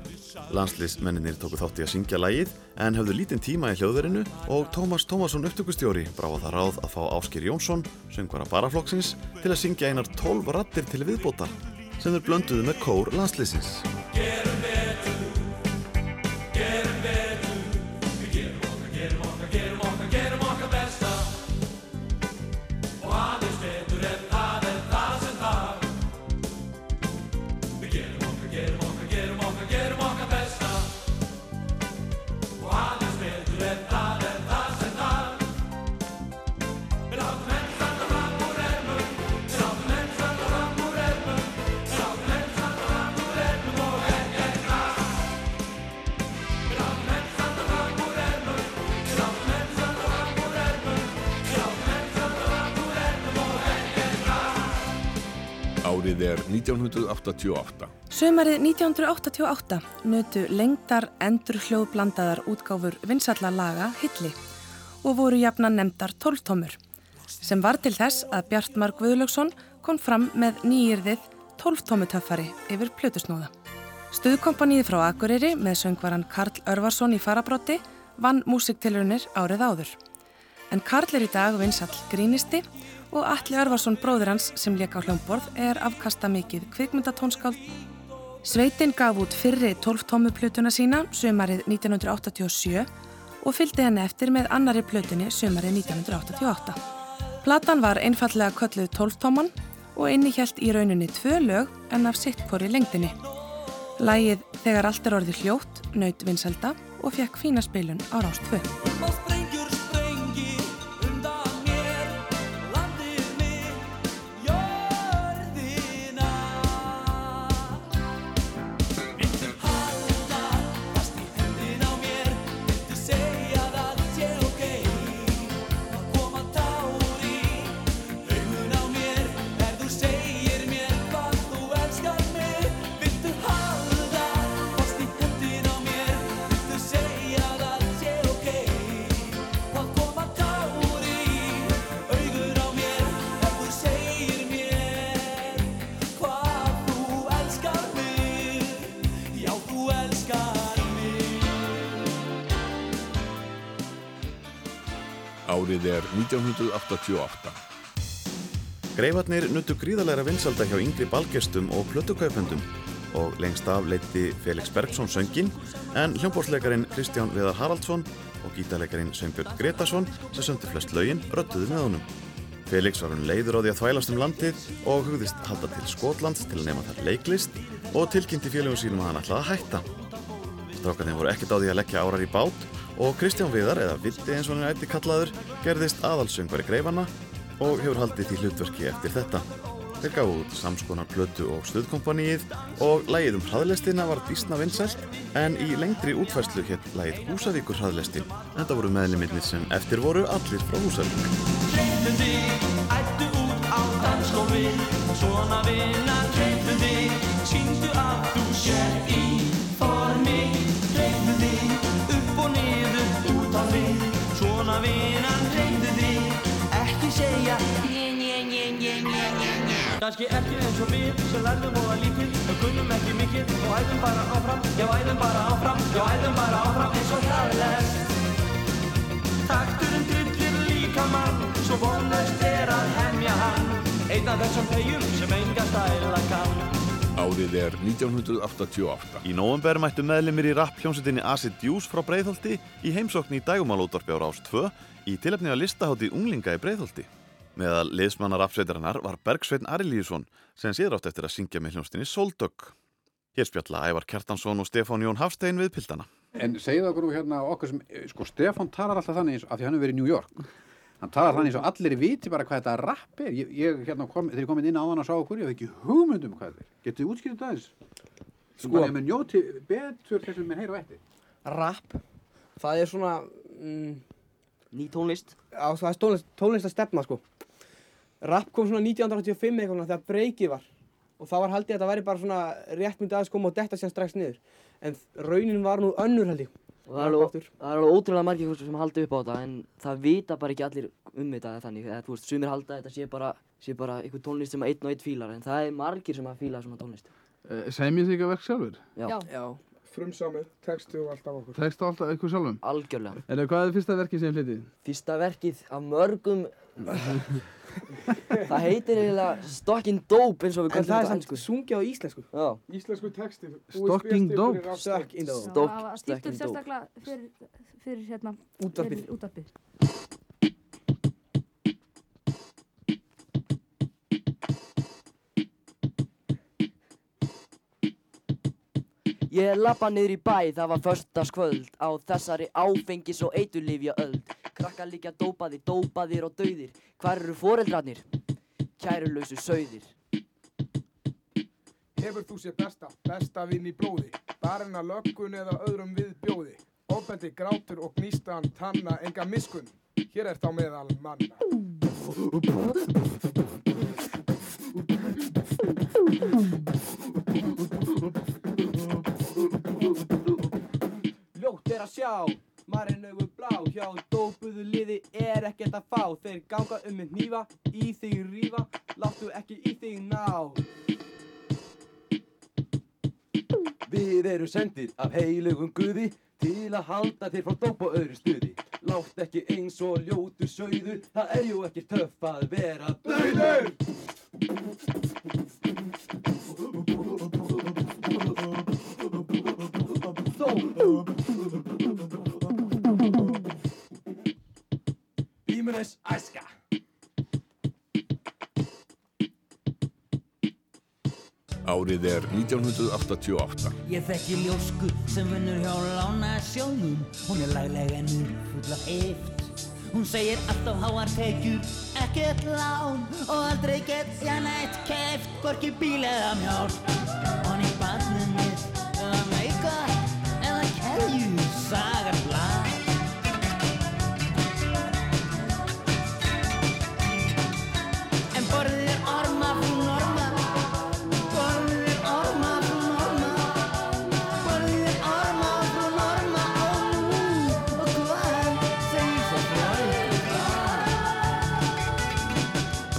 Landsliðsmenninir tóku þátti að syngja lægið en höfðu lítinn tíma í hljóðverinu og Tómas Tómasson upptökustjóri bráða það ráð að fá Áskir Jónsson, söngvara baraflokksins, til að syngja einar 12 rattir til viðbótar sem þeir blönduðu með kór landsliðsins. 1988. Sumarið 1988 nötu lengdar endur hljóðblandaðar útgáfur vinsalla laga hilli og voru jafna nefndar tóltómur sem var til þess að Bjartmar Guðlöksson kom fram með nýjirðið tóltómutöffari yfir plötusnóða. Stuðkompanið frá Akureyri með söngvaran Karl Örvarsson í farabrotti vann músiktilrunir árið áður. En Karl er í dag vinsall grínisti og Alli Örvarsson bróður hans sem lék á hljómborð er afkasta mikið kvikmyndatónskáld. Sveitin gaf út fyrri 12 tómu plötuna sína sömarið 1987 og fylgdi henni eftir með annari plötunni sömarið 1988. Platan var einfallega kölluð 12 tóman og innihjælt í rauninni tvö lög en af sitt hvori lengdinni. Lægið Þegar allt er orðið hljótt naut vinselda og fekk fína spilun á Rást Árið er 1988. Greifarnir nutu gríðalega vinsalda hjá yngri balgestum og plötukaupendum og lengst af leiti Felix Bergson söngin en hljómbórsleikarin Kristján Viðar Haraldsson og gítarleikarin Sveinbjörn Gretarsson sem söndi flest lögin röttuðu með honum. Felix var hann leiður á því að þvælast um landið og hugðist halda til Skotlands til að nema þar leiklist og tilkynnti félögum sínum að hann ætlaði að hætta. Strákarnir voru ekkert á því að leggja árar í bát og Kristján Viðar, eða Vitti eins og hann er ætti kallaður, gerðist aðalsöngvari greifana og hefur haldið því hlutverki eftir þetta. Þeir gáðu út samskonar plötu og stuðkompaníið og lægið um hraðlestina var dísna vinsælt en í lengri útfærslu hétt lægið Húsavíkur hraðlestin. Þetta voru meðliminnir sem eftir voru allir frá Húsavík. Hreyfðu þig, ættu út á dansgólfi Svona vinnar, þig Sýndu að þú sér í Njé, njé, njé, njé, njé, njé, njé Kanski ekki eins og við sem lærðum og að lítið Við kunnum ekki mikið og æðum bara áfram Já, æðum bara áfram, já, æðum bara áfram eins og hraðlest Takturinn drullir líka mann Svo vonlaust er að hemja hann Einn af þessum þegjum sem enga stæla kann Árið er 1988. Í nóvember mættu meðlimir í rap hljómsveitinni Acid Juice frá Breiðholti í heimsókn í dægumálótorfi á Rás 2 í tilefni að listahátti unglinga í Breiðholti. Meðal liðsmannar rapsveitarinnar var Bergsveitn Arilíusson sem síður átt eftir að syngja með hljómsveitinni Soldögg. Hér spjalla Ævar Kjartansson og Stefán Jón Hafstein við pildana. En segið okkur nú hérna okkur sem, sko Stefán talar alltaf þannig eins og, af því hann hefur verið í New York. Hann talar þannig eins og allir viti bara hvað þetta rapp er. Ég, ég hérna kom, þegar ég kom inn á þann að sá okkur, ég hef ekki hugmynd um hvað þetta er. Getið þið útskýrið það eins? Sko. Bara ég með njóti betur þessum með heyra og eftir. Rapp, það er svona mm, ný tónlist Já, það er tónlist, tónlist að stefna sko Rapp kom svona 1985 eitthvað svona þegar breykið var og þá var haldið að þetta væri bara svona rétt myndi aðeins koma og detta sér strax niður en raunin var nú önnur held ég Og það er alveg, það er alveg ótrúlega margir sem haldi upp á þetta en það vita bara ekki allir um þetta þannig eða þú veist, sumir halda að þetta sé bara, sé bara einhver tónlist sem einn og einn fílar en það er margir sem að fíla svona tónlist. Uh, Semjið þið ekki að verk sjálfur? Já. Já. Frumsamið, textu og allt af okkur. Tekst alltaf eitthvað sjálfum? Algjörlega. En hvað er fyrsta verkið sem hlitið? Fyrsta verkið af mörgum það heitir eiginlega Stocking Dope eins og við En kallum það er þetta á samt ensku. sungið á íslensku Já. Íslensku texti. Stocking Dope? Stocking Dope. Stock- það var stýrt upp Stocking Dope. sérstaklega fyrir, fyrir hérna Útvarpið. fyrir útvarpið. Ég lappa niður í bæ, það var förstaskvöld á þessari áfengis og eiturlifja öld. Krakka líka dópaðir, dópaðir og dauðir. Hvar eru foreldrarnir? Kærulausu sauðir. Hefur þú sér besta, besta vinn í blóði, barinn að löggun eða öðrum við bjóði. Ofbendi grátur og gnýstan tanna enga miskun. Hér er þá meðal manna. Ljótt <laughs> er að sjá, marinn augu blá Hjá dópuðu liði er ekkert að fá Þeir ganga um með hnífa, í þig rífa Láttu ekki í þig ná Við erum sendir af heilugum guði til að halda þér frá dóp og öðru stuði. Látt ekki eins og ljótu sauður, það er jú ekki töff að vera döður. Bímunis æska. Árið er 1988. Ég þekki ljósku sem vinnur hjá lána sjónum Hún er lagleg ennur full af eift Hún segir alltaf háar tekjur, ekkert lán Og aldrei get ég neitt keift, hvorki bíl eða mjál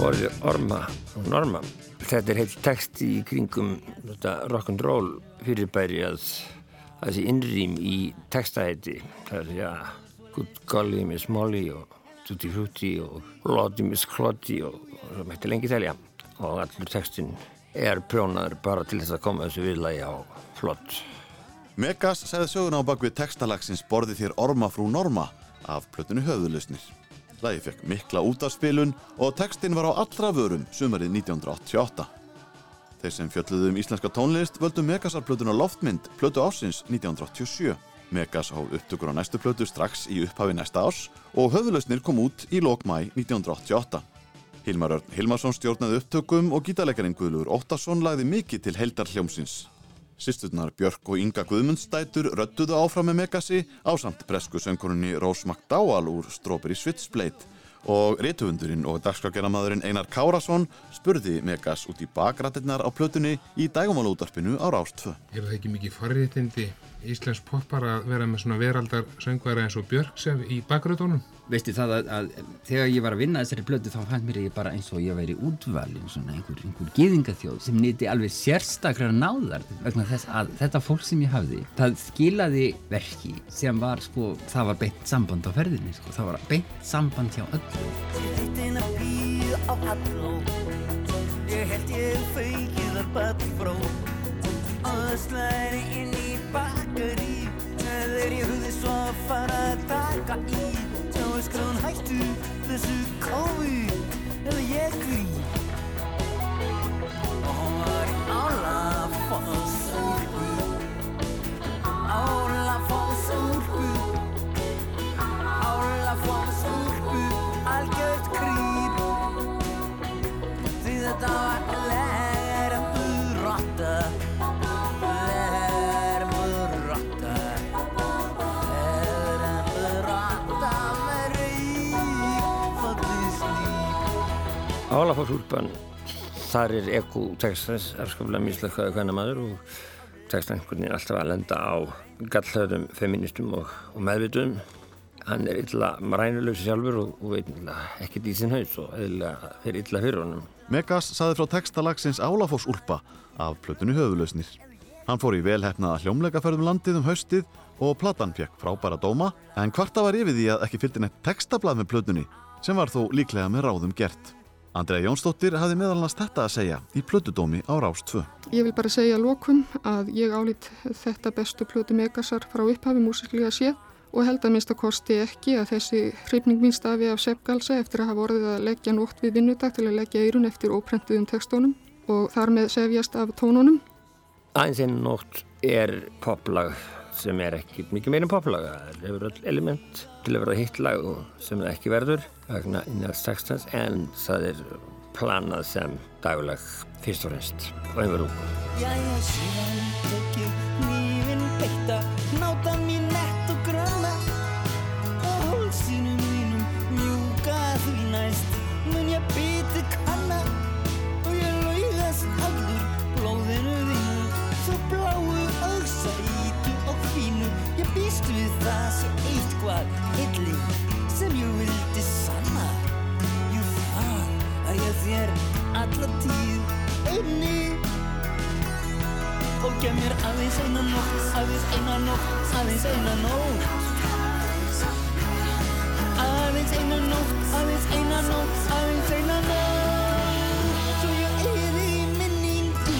Borðið orma og norma. Þetta er heilt text í kringum þetta rock'n'roll fyrirbæri að það sé innrým í textaheiti. Það er já, Good Golly Miss Molly og Tutti Frutti og Lottie Miss Clotty og, svo mætti lengi telja. Og allur textin er prjónaður bara til þess að koma þessu viðlagi á flott. Megas segði söguna á bakvið textalagsins Borði þér orma frú Norma af plötunni Höfðulusnir. Lagi fekk mikla útafspilun og textin var á allra vörum sumarið 1988. Þeir sem fjölluðu um íslenska tónlist völdu Megasar plötuna Loftmynd plötu ásins 1987. Megas hóð upptökur á næstu plötu strax í upphafi næsta ás og Höfðulusnir kom út í lokmæ 1988. Hilmar Örn Hilmarsson stjórnaði upptökum og gítarleikarin Guðlugur Óttarsson lagði mikið til heldar hljómsins. Sisturnar Björk og Inga Guðmundsdætur röttuðu áfram með Megasi á samt bresku söngurunni Rose McDowell úr Strawberry Switchblade og réttöfundurinn og dagskrákjaramadurinn Einar Kárasson spurði Megas út í bakrættirnar á plötunni í dægumálúdarpinu á Rástfö. Er það ekki mikið forréttindi Íslands poppar að vera með svona veraldar söngvara eins og Björk sem í bakgröðunum? Veistu það að, að þegar ég var að vinna þessari blödu þá fannst mér ég bara eins og ég væri útvalin svona einhver, einhver gýðingaþjóð sem nýtti alveg sérstaklega náðar vegna þess að þetta fólk sem ég hafði það skilaði verki sem var sko, það var beint samband á ferðinni sko, það var beint samband hjá öllu. Þittin að býða á alló Ég held ég feikið að bæti frá. Og slæri inn í bakari Þegar ég hugði svo að fara að taka í Sjá að skrán hættu þessu kói Eða ég grí Og hún var í álafossúrpu Álafossúrpu Álafossúrpu slíp Álafársúlpan, þar er ekku textans erskaplega mislökkaði hvernig maður og textan einhvern veginn alltaf að lenda á gallhauðum feministum og, og meðvitum. Hann er illa rænulösi sjálfur og, og veit ekkert í sinn haus og eðla fyrir illa fyrir honum. Megas saði frá textalagsins Álafoss Úlpa af plötunni Höfulausnir. Hann fór í velhefnaða hljómleikaferðum landið um haustið og platan fekk frábæra dóma en hvarta var yfir því að ekki fylgdi neitt textablað með plötunni sem var þó líklega með ráðum gert. Andrea Jónsdóttir hafði meðal annars þetta að segja í plötudómi á Rás 2. Ég vil bara segja að lokum að ég álít þetta bestu plötu Megasar frá upphafi músiklega séð og held að minnst að kosti ekki að þessi hrifning mín stafi af seppgalsa eftir að hafa orðið að leggja nótt við vinnudag til að leggja eirun eftir óprentuðum tekstónum og þar með sefjast af tónunum. Aðeins einn nótt er poplag sem er ekki mikið meira en poplag. Það hefur öll element til að vera hittlag og sem það ekki verður vegna innast textans en það er planað sem daglag fyrst og fremst og einhverjum. Þér alla tíð einni og gef mér aðeins eina nótt, aðeins eina nótt, aðeins eina nótt. Aðeins eina nótt, aðeins eina nótt, aðeins eina nótt. Svo ég eyði í minningu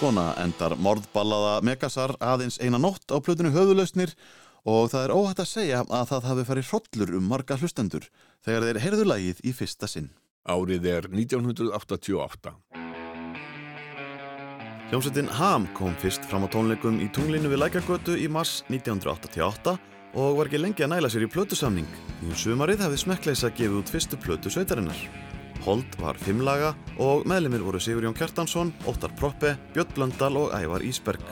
Svona endar morðballaða Megasar aðeins eina nótt á plötunni höfðulausnir og það er óhætt að segja að það hafi farið hrollur um marga hlustendur þegar þeir heyrðu lagið í fyrsta sinn. Árið er 1988. Hljómsveitin Ham kom fyrst fram á tónleikum í tunglinu við Lækjagötu í mars 1988 og var ekki lengi að næla sér í plötusamning. Í sumarið hefði smekkleisa gefið út fyrstu plötu sveitarinnar. Hold var fimmlaga og meðlimir voru Sigurjón Kjartansson, Óttar Proppe, Björn Blöndal og Ævar Ísberg.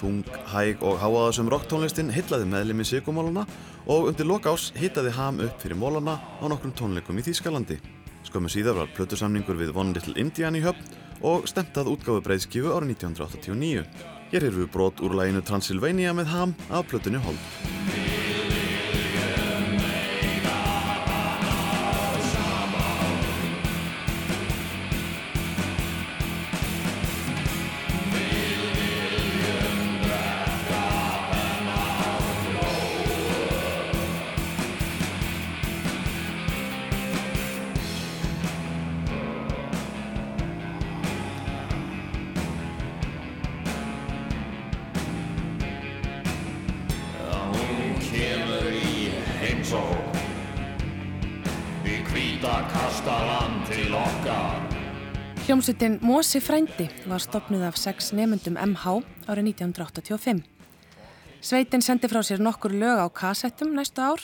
Þung, hæg og háaðasum rocktónlistin hillaði meðlimi Sigumólana og undir lokás hittaði Ham upp fyrir mólana á nokkrum tónleikum í Þýskalandi. Skömmu síðar var plötusamningur við One Little Indian í höfn og stemmtað útgáfu breyðskifu árið 1989. Hér eru við brot úr læginu Transylvania með Ham af plötunni Hold. Hljómsveitin Mosi frændi var stopnuð af sex nemyndum MH árið 1985. Sveitin sendi frá sér nokkur lög á kassettum næstu ár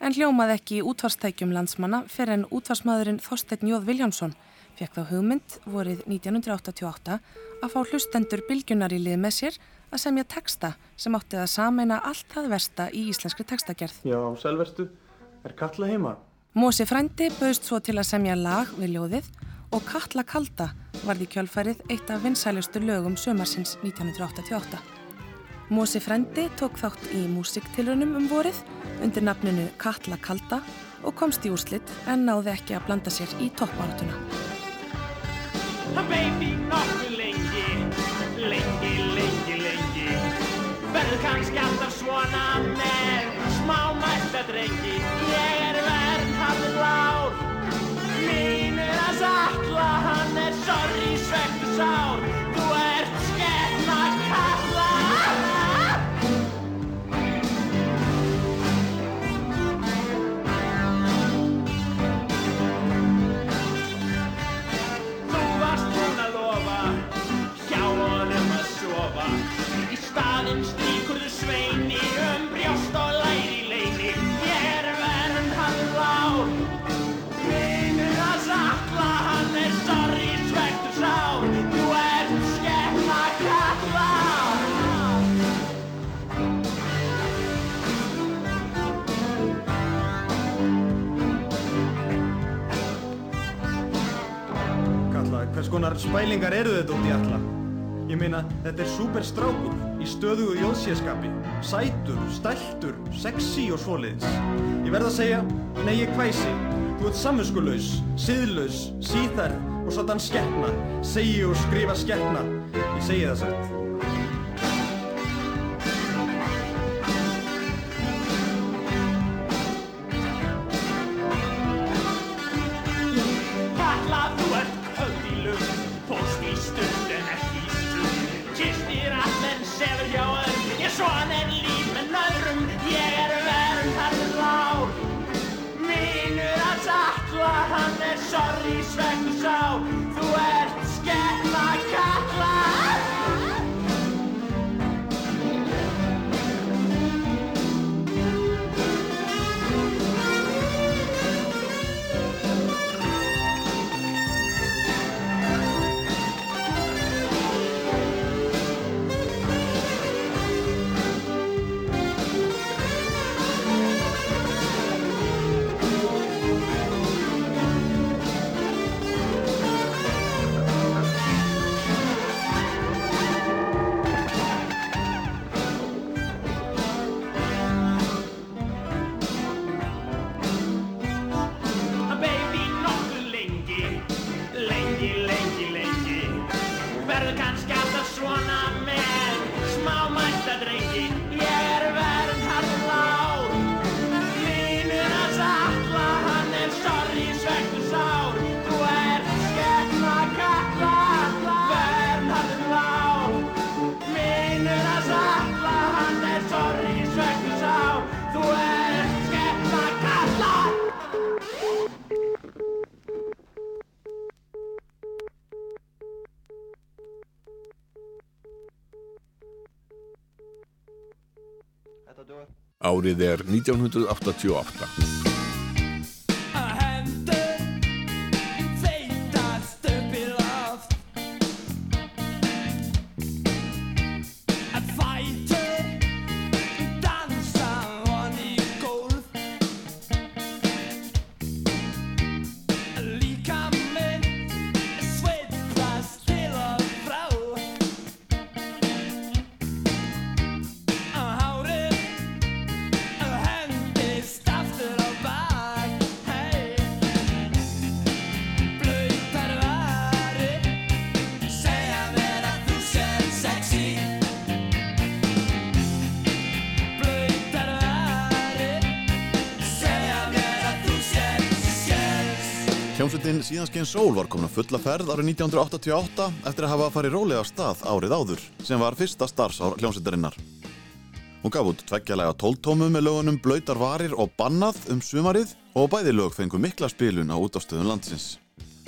en hljómaði ekki í útvarstækjum landsmanna fyrir en útvarsmaðurinn Þorsteinn Jóð Viljámsson fekk þá hugmynd vorið 1988 að fá hlustendur bylgjunar í lið með sér að semja texta sem átti að sameina allt það versta í íslenskri textagerð. Já, selverstu, er Katla heima? Mosi frændi bauðst svo til að semja lag við ljóðið og Katla Kalda varði kjölfærið eitt af vinsælustu lögum sömarsins 1988. Mosi frændi tók þátt í músiktilrunum um vorið undir nafninu Katla Kalda og komst í úrslitt en náði ekki að blanda sér í toppáratuna. Baby nokkuð lengi, lengi, lengi, lengi Verður kannski alltaf svona með smá mætta drengi shine. Konar spælingar eru þetta út í alla? Ég meina, þetta er super strákur í stöðugu jóðsérskapi, sætur, stæltur, sexy og svoleiðis. Ég verð að segja, nei ég hvæsi, þú ert samvinskulegs, siðlaus, síþærð og svona skeppna, segi og skrifa skeppna. Ég segi það satt. Hann er Árið er 1988. Síðanskein Sól var komin að fulla ferð árið 1988 eftir að hafa farið rólega af stað árið áður sem var fyrsta starfsár hljómsveitarinnar. Hún gaf út tveggjalega tóltómu með lögunum Blöytar varir og Bannað um sumarið og bæði lög fengu mikla spilun á útástöðun landsins.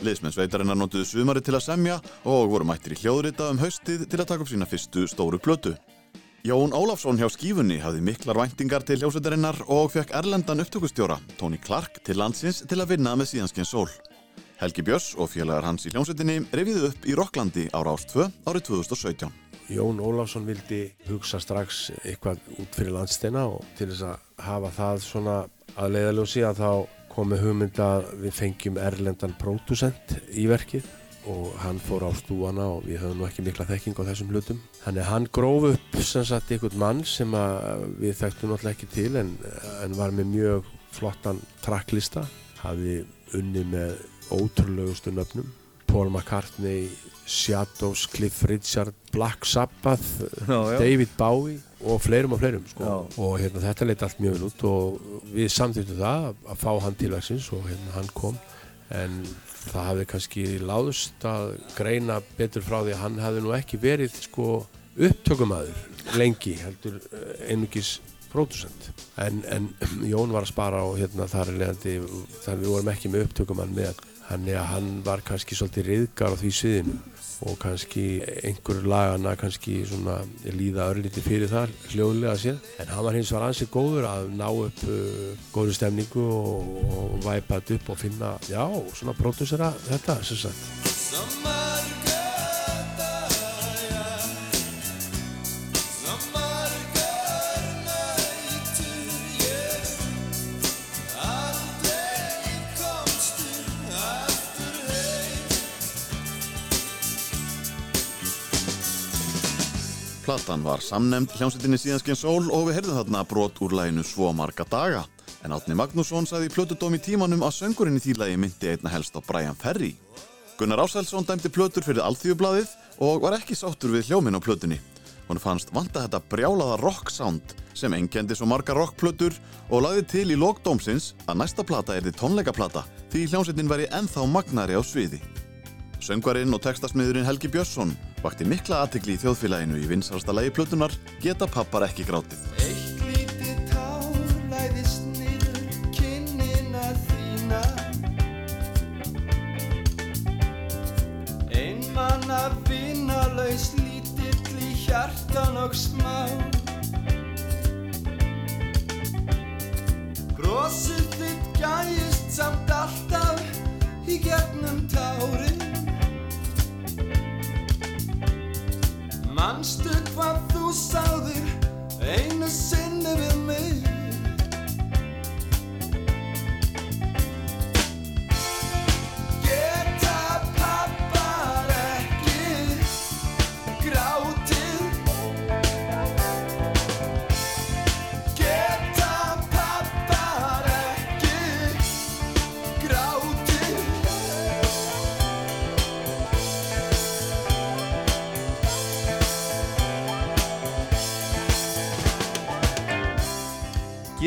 Liðsmenn sveitarinnar notuðu sumarið til að semja og voru mættir í hljóðrita um haustið til að taka upp sína fyrstu stóru plötu. Jón Ólafsson hjá Skífunni hafði miklar væntingar til hljósveitarinnar og fekk erlendan upptökustjóra, Tony Clark, til landsins til að vinna með síðanskinn sól. Helgi Björns og félagar hans í hljómsveitinni reviðu upp í Rokklandi ára ást 2 árið 2017. Jón Ólafsson vildi hugsa strax eitthvað út fyrir landsteina og til þess að hafa það svona að leiðaljósi að þá komi hugmynd að við fengjum erlendan pródusent í verkið og hann fór á stúana og við höfum nú ekki mikla þekking á þessum hlutum. Þannig hann gróf upp sem sagt einhvern mann sem við þekktum náttúrulega ekki til en, en var með mjög flottan tracklista, hafi unni með ótrúlegustu nöfnum. Paul McCartney, Shadows, Cliff Richard, Black Sabbath, Já, já. David Bowie og fleirum og fleirum sko. og hérna, þetta leiti allt mjög vel út og við samþýttum það að, fá hann til verksins og hérna, hann kom en það hafði kannski láðust að greina betur frá því að hann hafði nú ekki verið sko upptökumæður lengi heldur eh, einugis pródusent en, en <clears throat> Jón var að spara og hérna þar er leiðandi þar við vorum ekki með upptökumann með hann, hann var kannski svolítið riðgar á því sviðinu og kannski einhver lagana kannski svona líða örlíti fyrir þar hljóðlega séð. En hann var hins var ansið góður að ná upp uh, góður stemningu og, og væpa þetta upp og finna já, svona pródusera þetta sem sagt Platan var samnemnd hljómsveitinni síðanskinn sól og við heyrðum þarna brot úr læginu svo marga daga. En Átni Magnússon sagði í plötudóm í tímanum að söngurinn í því lagi myndi einna helst á Brian Ferry. Gunnar Ásælsson dæmdi plötur fyrir Alþýðublaðið og var ekki sáttur við hljóminn á plötunni. Hún fannst vanta þetta brjálaða rock sound sem engendi svo marga rockplötur og lagði til í lókdómsins að næsta plata er þið tónleikaplata því hljómsveitin væri ennþá magnari á sviði. Söngvarinn og textasmiðurinn Helgi Björnsson vakti mikla aðtikli í þjóðfélaginu í vinsarsta lagi plötunar Geta pappar ekki grátið. Eitt lítið tár læðist niður kinnina þína. Einmanna vinalaus lítill í hjartan og smá. Brosið þitt gæjist samt alltaf í gegnum tárin Manstu hvað þú sáðir einu sinni við mig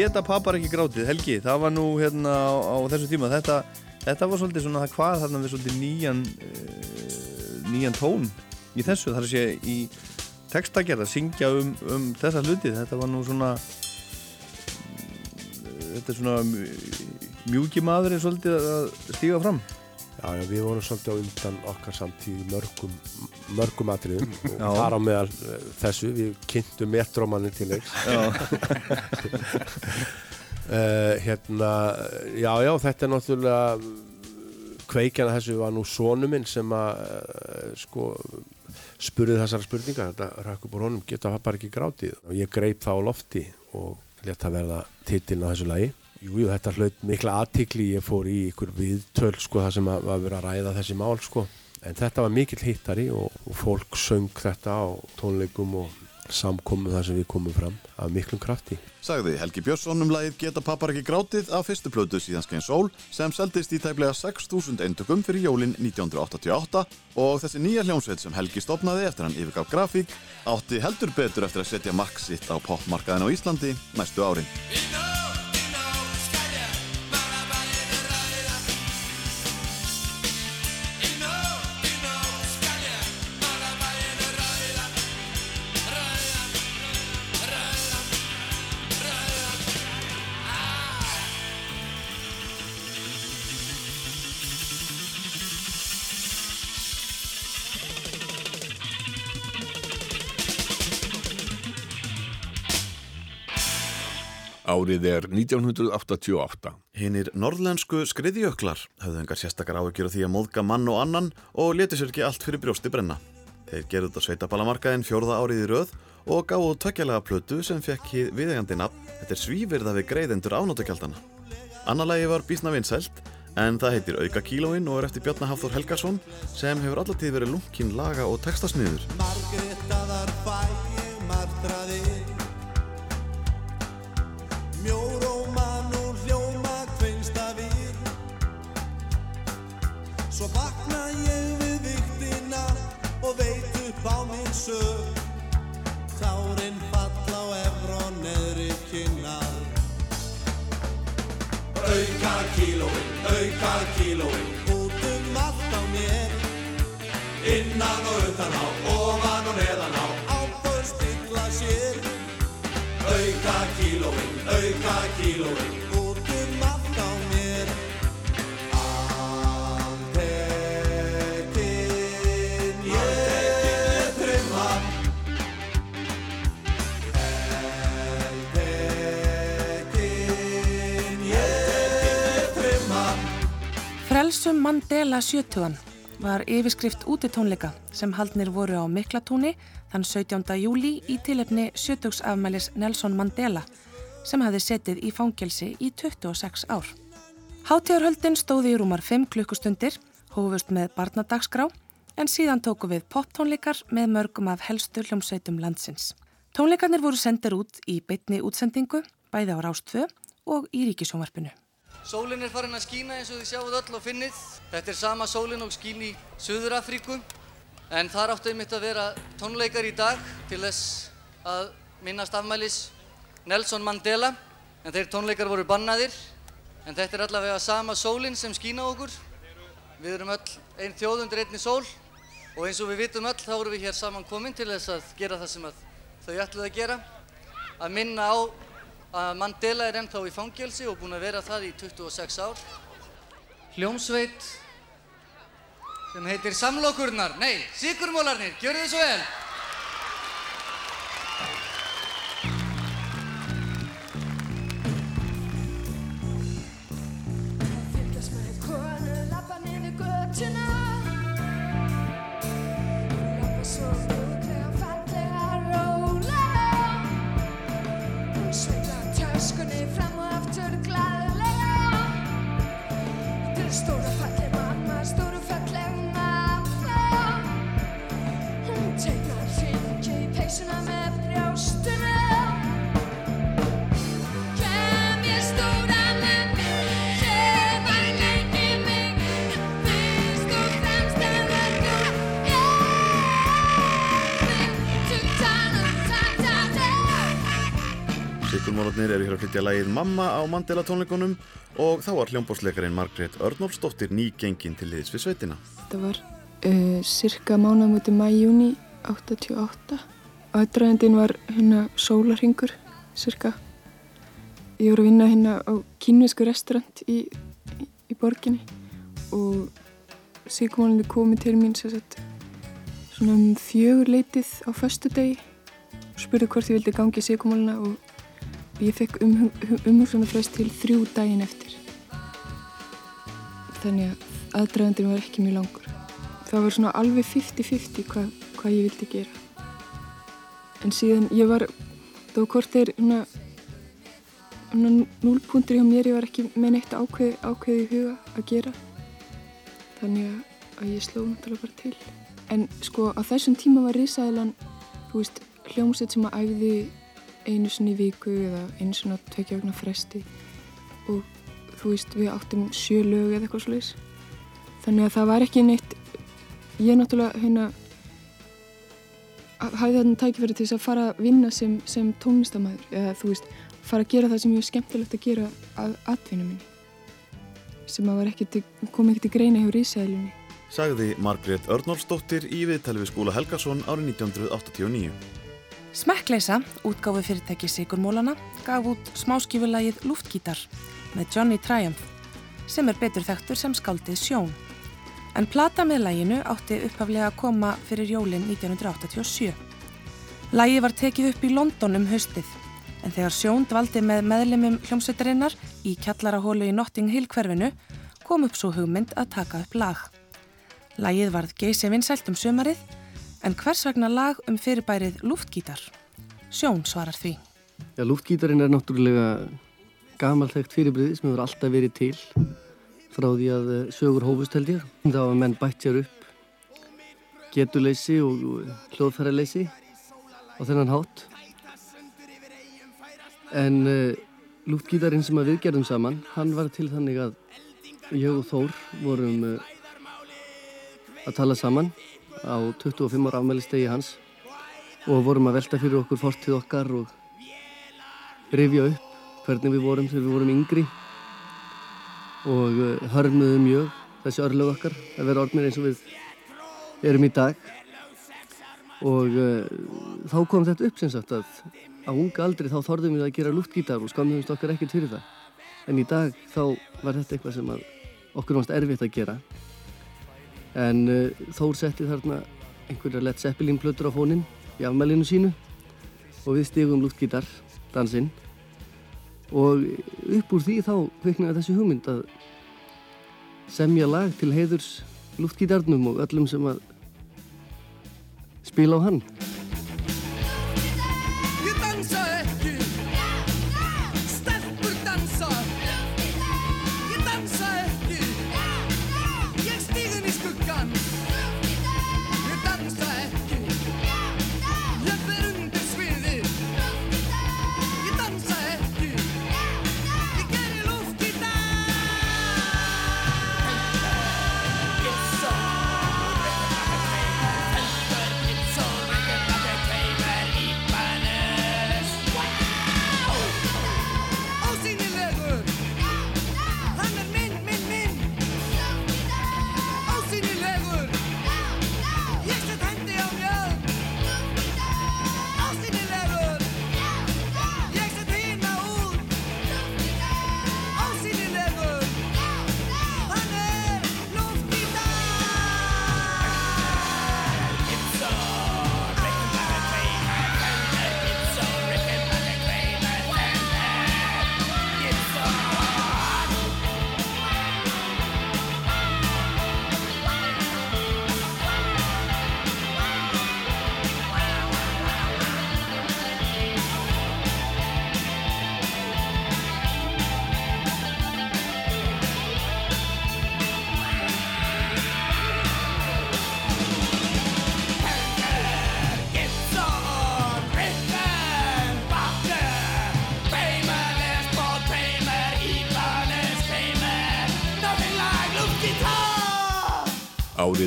Geta pappar ekki grátið, Helgi, það var nú hérna á, á þessu tíma, þetta, þetta var svolítið svona það hvað þarna við svolítið nýjan, uh, nýjan tón í þessu, þar að sé í textagerð að syngja um, um þessa hluti, þetta var nú svona, mm, þetta er svona mjúki maðurinn svolítið að stíga fram. Já, já, við vorum svolítið á undan okkar samtíð í mörgum, mörgum atriðum <laughs> og þar á meðal eh, þessu, við kynntum metrómannin til leiks. uh, <laughs> hérna, já, já, þetta er náttúrulega kveikjana þessu var nú sonu minn sem að uh, sko spurði þessara spurningar, þetta rakk upp úr honum, geta það bara ekki grátið? Og ég greip það á lofti og leta verða titilin á þessu lagi Jú, jú, þetta hlaut mikla aðtikli, ég fór í ykkur viðtöl sko það sem að, var verið að ræða þessi mál sko en þetta var mikill hittari og, og fólk söng þetta á tónleikum og samkomu þar sem við komum fram af miklum krafti. Sagði Helgi Björnsson um lagið Geta pappar ekki grátið af fyrstu plötu síðanskein sól sem seldist í tæplega 6.000 eintökum fyrir jólin 1988 og þessi nýja hljómsveit sem Helgi stopnaði eftir hann yfirgaf grafík átti heldur betur eftir að setja mark sitt á popmarkaðin á Íslandi næstu árin. Árið er 1988. Hinnir norðlensku skriðjöklar höfðu engar sérstakar áhyggjur af því að móðga mann og annan og leti sér ekki allt fyrir brjósti brenna. Þeir gerðu þetta sveitaballamarkaðin fjórða árið í röð og gáðu tökjalega plötu sem fekk hið viðegandi nafn. Þetta er svívirða við greiðendur ánóttakjaldana. Annarlegi var bísna vinsælt en það heitir Auka kílóin og er eftir Bjarnar Hafþór Helgarsson sem hefur allatíð verið lunkinn laga og textasniður. Mandela 70 var yfirskrift útitónleika sem haldnir voru á Miklatúni þann 17. júli í tilefni 70 afmælis Nelson Mandela sem hafði setið í fangelsi í 26 ár. Hátíðarhöldin stóði í rúmar 5 klukkustundir, hófust með barnadagsgrá en síðan tóku við poptónleikar með mörgum af helstu hljómsveitum landsins. Tónleikarnir voru sendir út í beitni útsendingu, bæði á Rástfö og í Ríkisjónvarpinu. Sólinn er farin að skína eins og þið sjáuð öll og finnið. Þetta er sama sólinn og skín í Suður Afríku. En þar áttu einmitt að vera tónleikar í dag til þess að minnast afmælis Nelson Mandela. En þeir tónleikar voru bannaðir. En þetta er allavega sama sólinn sem skína okkur. Við erum öll einn þjóð undir einni sól. Og eins og við vitum öll þá erum við hér saman komin til þess að gera það sem þau ætluð að gera. Að minna á Mandela er ennþá í fangelsi og búinn að vera það í 26 ár. Hljómsveit sem heitir Samlokurnar, nei, Sigurmólarnir, gjörðu þið svo vel. Sigurmólarnir eru hér að flytja lagið Mamma á Mandela tónleikunum og þá var hljómbósleikarin Margrét Örnólfsdóttir nýgengin til liðs við sveitina. Þetta var uh, cirka mánamöti mæjúni 88 og aðdraðendin var hérna sólarhingur cirka. Ég voru að vinna hérna á kynvisku restaurant í, í, í borginni og sigurmálandi komið til mín sagt svona um fjögur leitið á föstu degi og spurði hvort ég vildi gangi sigurmálina og ég fekk um, umhugsunarfrest til þrjú daginn eftir. Þannig að aðdraðandinn var ekki mjög langur. Það var svona alveg 50-50 hvað, hvað ég vildi gera. En síðan ég var, var hvort þeir svona, svona núlpuntur hjá mér, ég var ekki með neitt ákveð, ákveð í huga að gera. Þannig að ég sló náttúrulega bara til. En sko á þessum tíma var risaðilan, þú veist, hljómsveit sem að æfði einu sinni í viku eða einu á tvekja vegna fresti og þú veist við áttum sjö lög eða eitthvað slúðis þannig að það var ekki neitt ég náttúrulega hérna hafði þarna tækifæri til þess að fara að vinna sem, sem tónlistamæður eða þú veist fara að gera það sem ég var skemmtilegt að gera að atvinnu minni sem að ekki til, kom ekki til greina hjá Rísæðilunni Sagði Margrét Örnólfsdóttir í viðtali við skóla Helgason árið 1989. Smekkleisa, útgáfi fyrirtæki Sigurmólana, gaf út smáskifulagið Luftgítar með Johnny Triumph sem er betur þekktur sem skaldið Sjón. En plata með læginu átti upphaflega að koma fyrir jólinn 1987. Lægið var tekið upp í London um haustið en þegar Sjón dvaldi með meðlimum hljómsveitarinnar í kjallarahólu í Notting Hill hverfinu kom upp svo hugmynd að taka upp lag. Lagið varð geysi vinsælt um sömarið en hvers vegna lag um fyrirbærið luftgítar? Sjón svarar því. Já, luftgítarinn er náttúrulega gamalþekkt fyrirbriði sem hefur alltaf verið til frá því að eh, sögur hófust held ég. Þá að menn bætt sér upp getuleysi og hljóðfæraleysi á þennan hátt. En uh, luftgítarinn sem að við gerðum saman, hann var til þannig að ég og Þór vorum uh, að tala saman á 25 ára afmælistegi hans og vorum að velta fyrir okkur fortið okkar og rifja upp hvernig við vorum þegar við vorum yngri og uh, hörmuðum mjög þessi örlög okkar að vera orðnir eins og við erum í dag. Og uh, þá kom þetta upp sem sagt að á unga aldri þá þorðum við að gera luftgítar og skamðumst okkar ekkert fyrir það. En í dag þá var þetta eitthvað sem okkur varst erfitt að gera. En uh, Þór setti þarna einhverja Led Zeppelin plötur á fónin í afmælinu sínu og við stigum luftgítar dansinn og upp úr því þá kviknaði þessi hugmynd að semja lag til heiðurs luftgítarnum og öllum sem að spila á hann.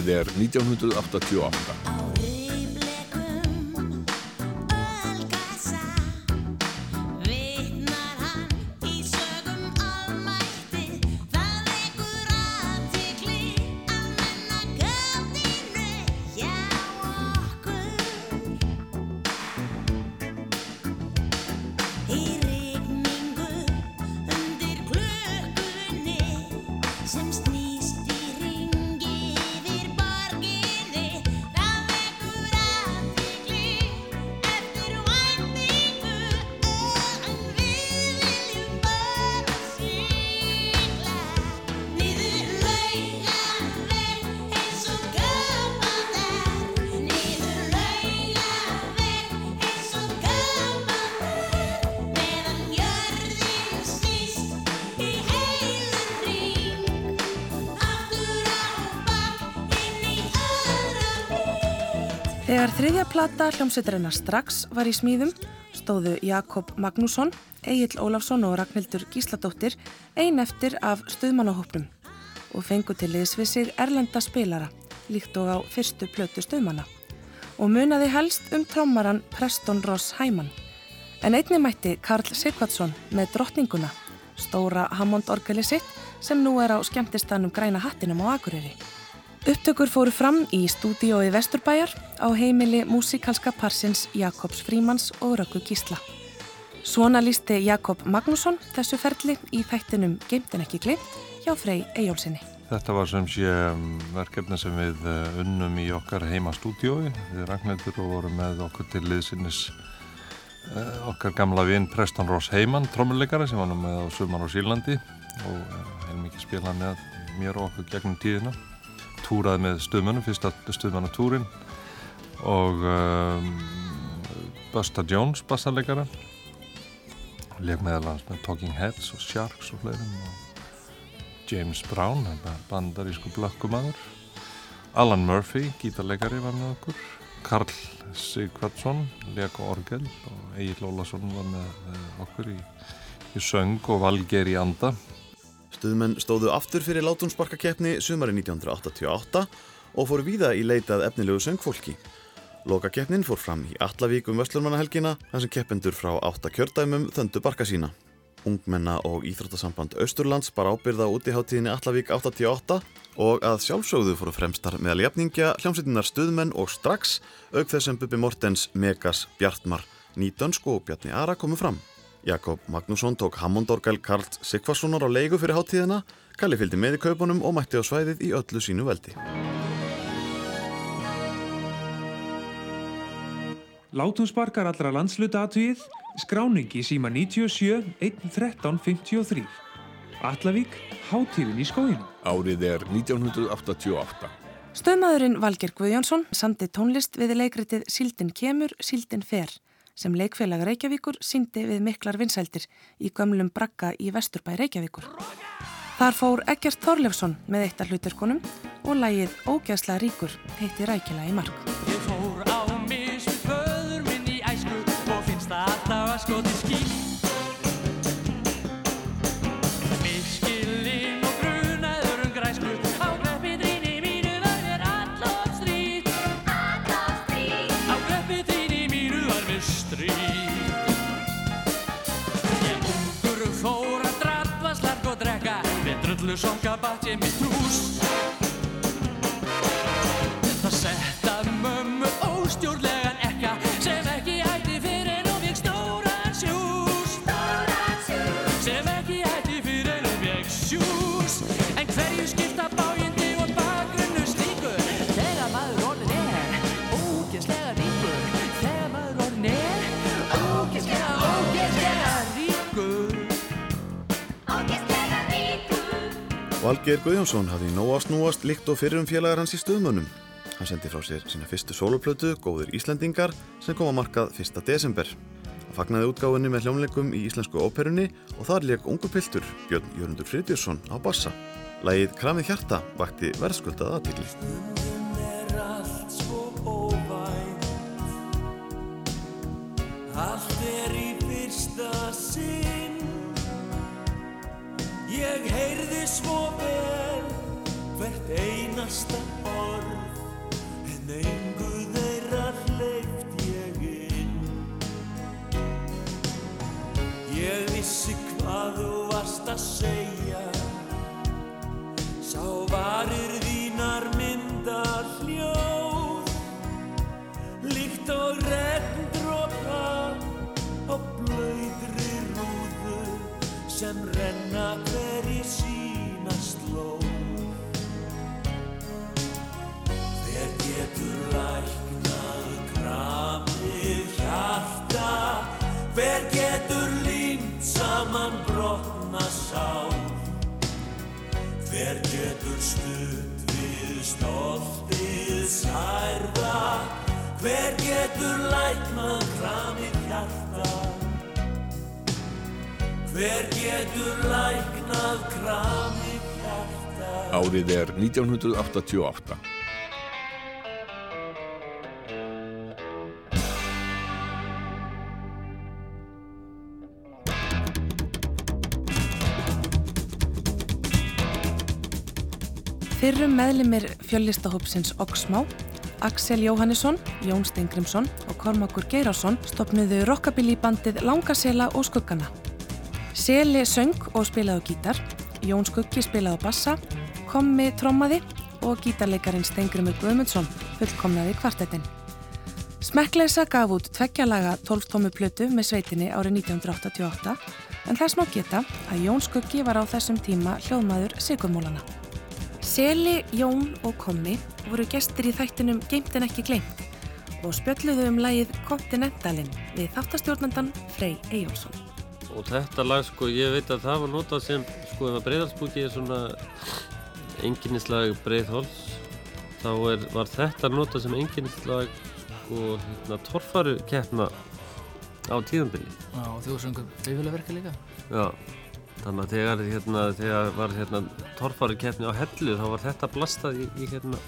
Árið er 1988. hljómsveitarinnar strax var í smíðum stóðu Jakob Magnússon, Egil Ólafsson og Ragnhildur Gísladóttir ein eftir af stuðmannahópnum og fengu til liðs við sig erlenda spilara líkt og á fyrstu plötu stuðmanna og munaði helst um trommaran Preston Ross Hæman. En einni mætti Karl Sigvardsson með drottninguna, stóra Hammond-orgeli sitt sem nú er á skemmtistanum græna hattinum á Akureyri. Upptökur fóru fram í stúdíói Vesturbæjar á heimili músikalska parsins Jakobs Frímans og Röggu Gísla. Svona lísti Jakob Magnússon þessu ferli í þættinum Geimtin ekki glimt hjá Frey Eyjólfsinni. Þetta var sem sé um, verkefni sem við uh, unnum í okkar heima stúdiói við Ragnhildur og vorum með okkur til liðsinnis eh, okkar gamla vinn Preston Ross Heyman, trommuleikara sem var nú með á Sumar á Sýrlandi og eh, hefði mikið spilað með mér og okkur gegnum tíðina. Túraði með stuðmönnum, fyrsta stuðmannatúrin og um, Busta Jones, bassarleikara. Leg meðal hans með Talking Heads og Sharks og fleirum og James Brown, bandarísku blökkumadur. Alan Murphy, gítarleikari var með okkur. Karl Sigvardsson, leik og orgel og Egil Ólason var með okkur í, í söng og valger í anda. Stuðmenn stóðu aftur fyrir látumsparkakeppni sumari 1988 og fór víða í leitað efnilegu söngfólki. Lokakeppnin fór fram í Allavík um Vöslurmannahelgina þar sem keppendur frá átta kjördæmum þöndu barka sína. Ungmenna og Íþróttasamband Östurlands bar ábyrða út í hátíðinni Allavík 88 og að sjálfsögðu fóru fremstar meðal jafningja hljómsveitinnar stuðmenn og strax auk þess sem Bubi Mortens, Megas, Bjartmar, Nýdönsk og Bjarni Ara komu fram. Jakob Magnússon tók Hammondorgel Karl Sigfarssonar á leigu fyrir hátíðina, Kalli fylgdi með í kaupunum og mætti á svæðið í öllu sínu veldi. Látumsparkar allra landsluta aðtugið, skráningi síma 97 113 53. Allavík, hátíðin í skóinu. Árið er 1988. Stöðmaðurinn Valger Guðjónsson samti tónlist við leikritið Síldin kemur, Síldin fer sem leikfélag Reykjavíkur síndi við miklar vinsældir í gömlum bragga í Vesturbæ Reykjavíkur. Þar fór Egert Þorlefsson með eitt af hluturkonum og lægið Ógæðsla ríkur heitti rækila í mark. Með drullu songa bátt ég Valgeir Guðjónsson hafði nóg að snúast líkt og fyrir um félagar hans í stuðmönnum. Hann sendi frá sér sína fyrstu soloplötu, Góðir Íslendingar, sem kom að markað 1. desember. Hann fagnaði útgáfunni með hljómleikum í Íslensku óperunni og þar leik ungu piltur Björn Jörgundur Friðbjörnsson á bassa. Lægið Kramið hjarta vakti verðskuldað er óvænt Allt er í fyrsta Ég heyrði svo vel hvert einasta orð En engu þeirra hleyft ég inn. Ég vissi hvað þú varst að segja Sá varir þínar mynda hljóð. Líkt og regndrópa sem renna hver í sína slóð. Hver getur læknað kramið hjarta? Hver getur límt saman brotna sál? Hver getur stutt við stoltið særða? Hver getur læknað kramið hjarta Hver getur læknað kramið hjarta Árið er 1988. Fyrrum meðlimir fjöllistahópsins Oxmá, Axel Jóhannesson, Jón Steingrimsson og Kormakur Geirásson stopnuðu rockabilly-bandið Langasela og Skuggana. Seli söng og spilaði gítar, Jón Skuggi spilaði bassa, Kommi trommaði og gítarleikarin Steingrimur Guðmundsson fullkomnaði kvartettin. Smekkleisa gaf út tveggjalaga 12 tómu plötu með sveitinni árið 1988 en þess má geta að Jón Skuggi var á þessum tíma hljóðmaður Sigurmólana. Seli, Jón og Kommi voru gestir í þættinum Geimt en ekki gleimt og spjölluðu um lagið Continentalin við þáttastjórnandan Frey Eyjólfsson. Og þetta lag, sko, ég veit að það var notað sem, sko, ef að breiðalsbúki er svona enginnislag breiðhols, þá er, var þetta notað sem enginnislag, sko, hérna, torfaru keppna á tíðanbili. Já, og þú söngur bifjölaverka líka? Já, þannig að þegar, hérna, þegar var, hérna, torfaru keppni á hellu, þá var þetta blastað í, í hérna,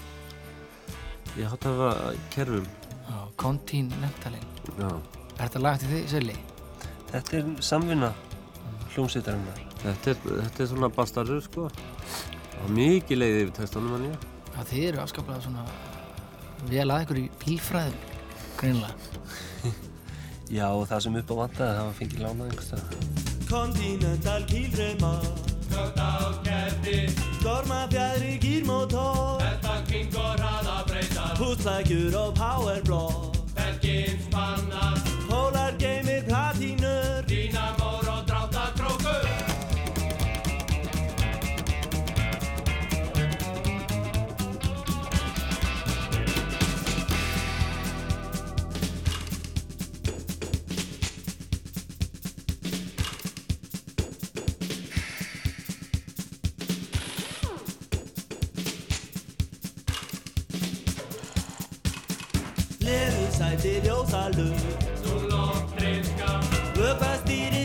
í hátafa kerfum. Já, Continentalin. Já. Er þetta lag til því, Sölli? Þetta er samvinna hljómsveitarinnar. Þetta er, þetta er svona bastarður, sko. Og mikið leiði yfir textunum hann ég. Já, þið eru afskaplega svona vel að ykkur í bílfræðum, greinlega. <laughs> Já, og það sem upp á vantaði, það var fengið lánað einhverstað. Continental kýlreima Kökt á kerti Stormafjæðri gírmótor Þetta kingur hraða breytar Húslækjur og powerblock Belgin spannar Pólar geymir platínur Leðursæti ljósalur Þú loftriska Vöpastýri velti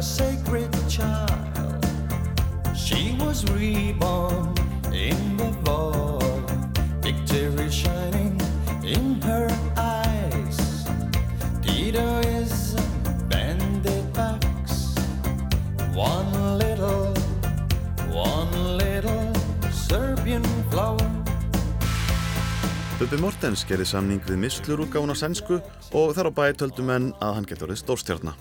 a sacred child. She was reborn in the void, victory shining in her eyes. Heroism, bandit backs, one little, one little Serbian flower. Bubbi Mortens gerði samning við mislur útgáfun á sænsku og þar á bæ töldu menn að hann getur orðið stórstjarna.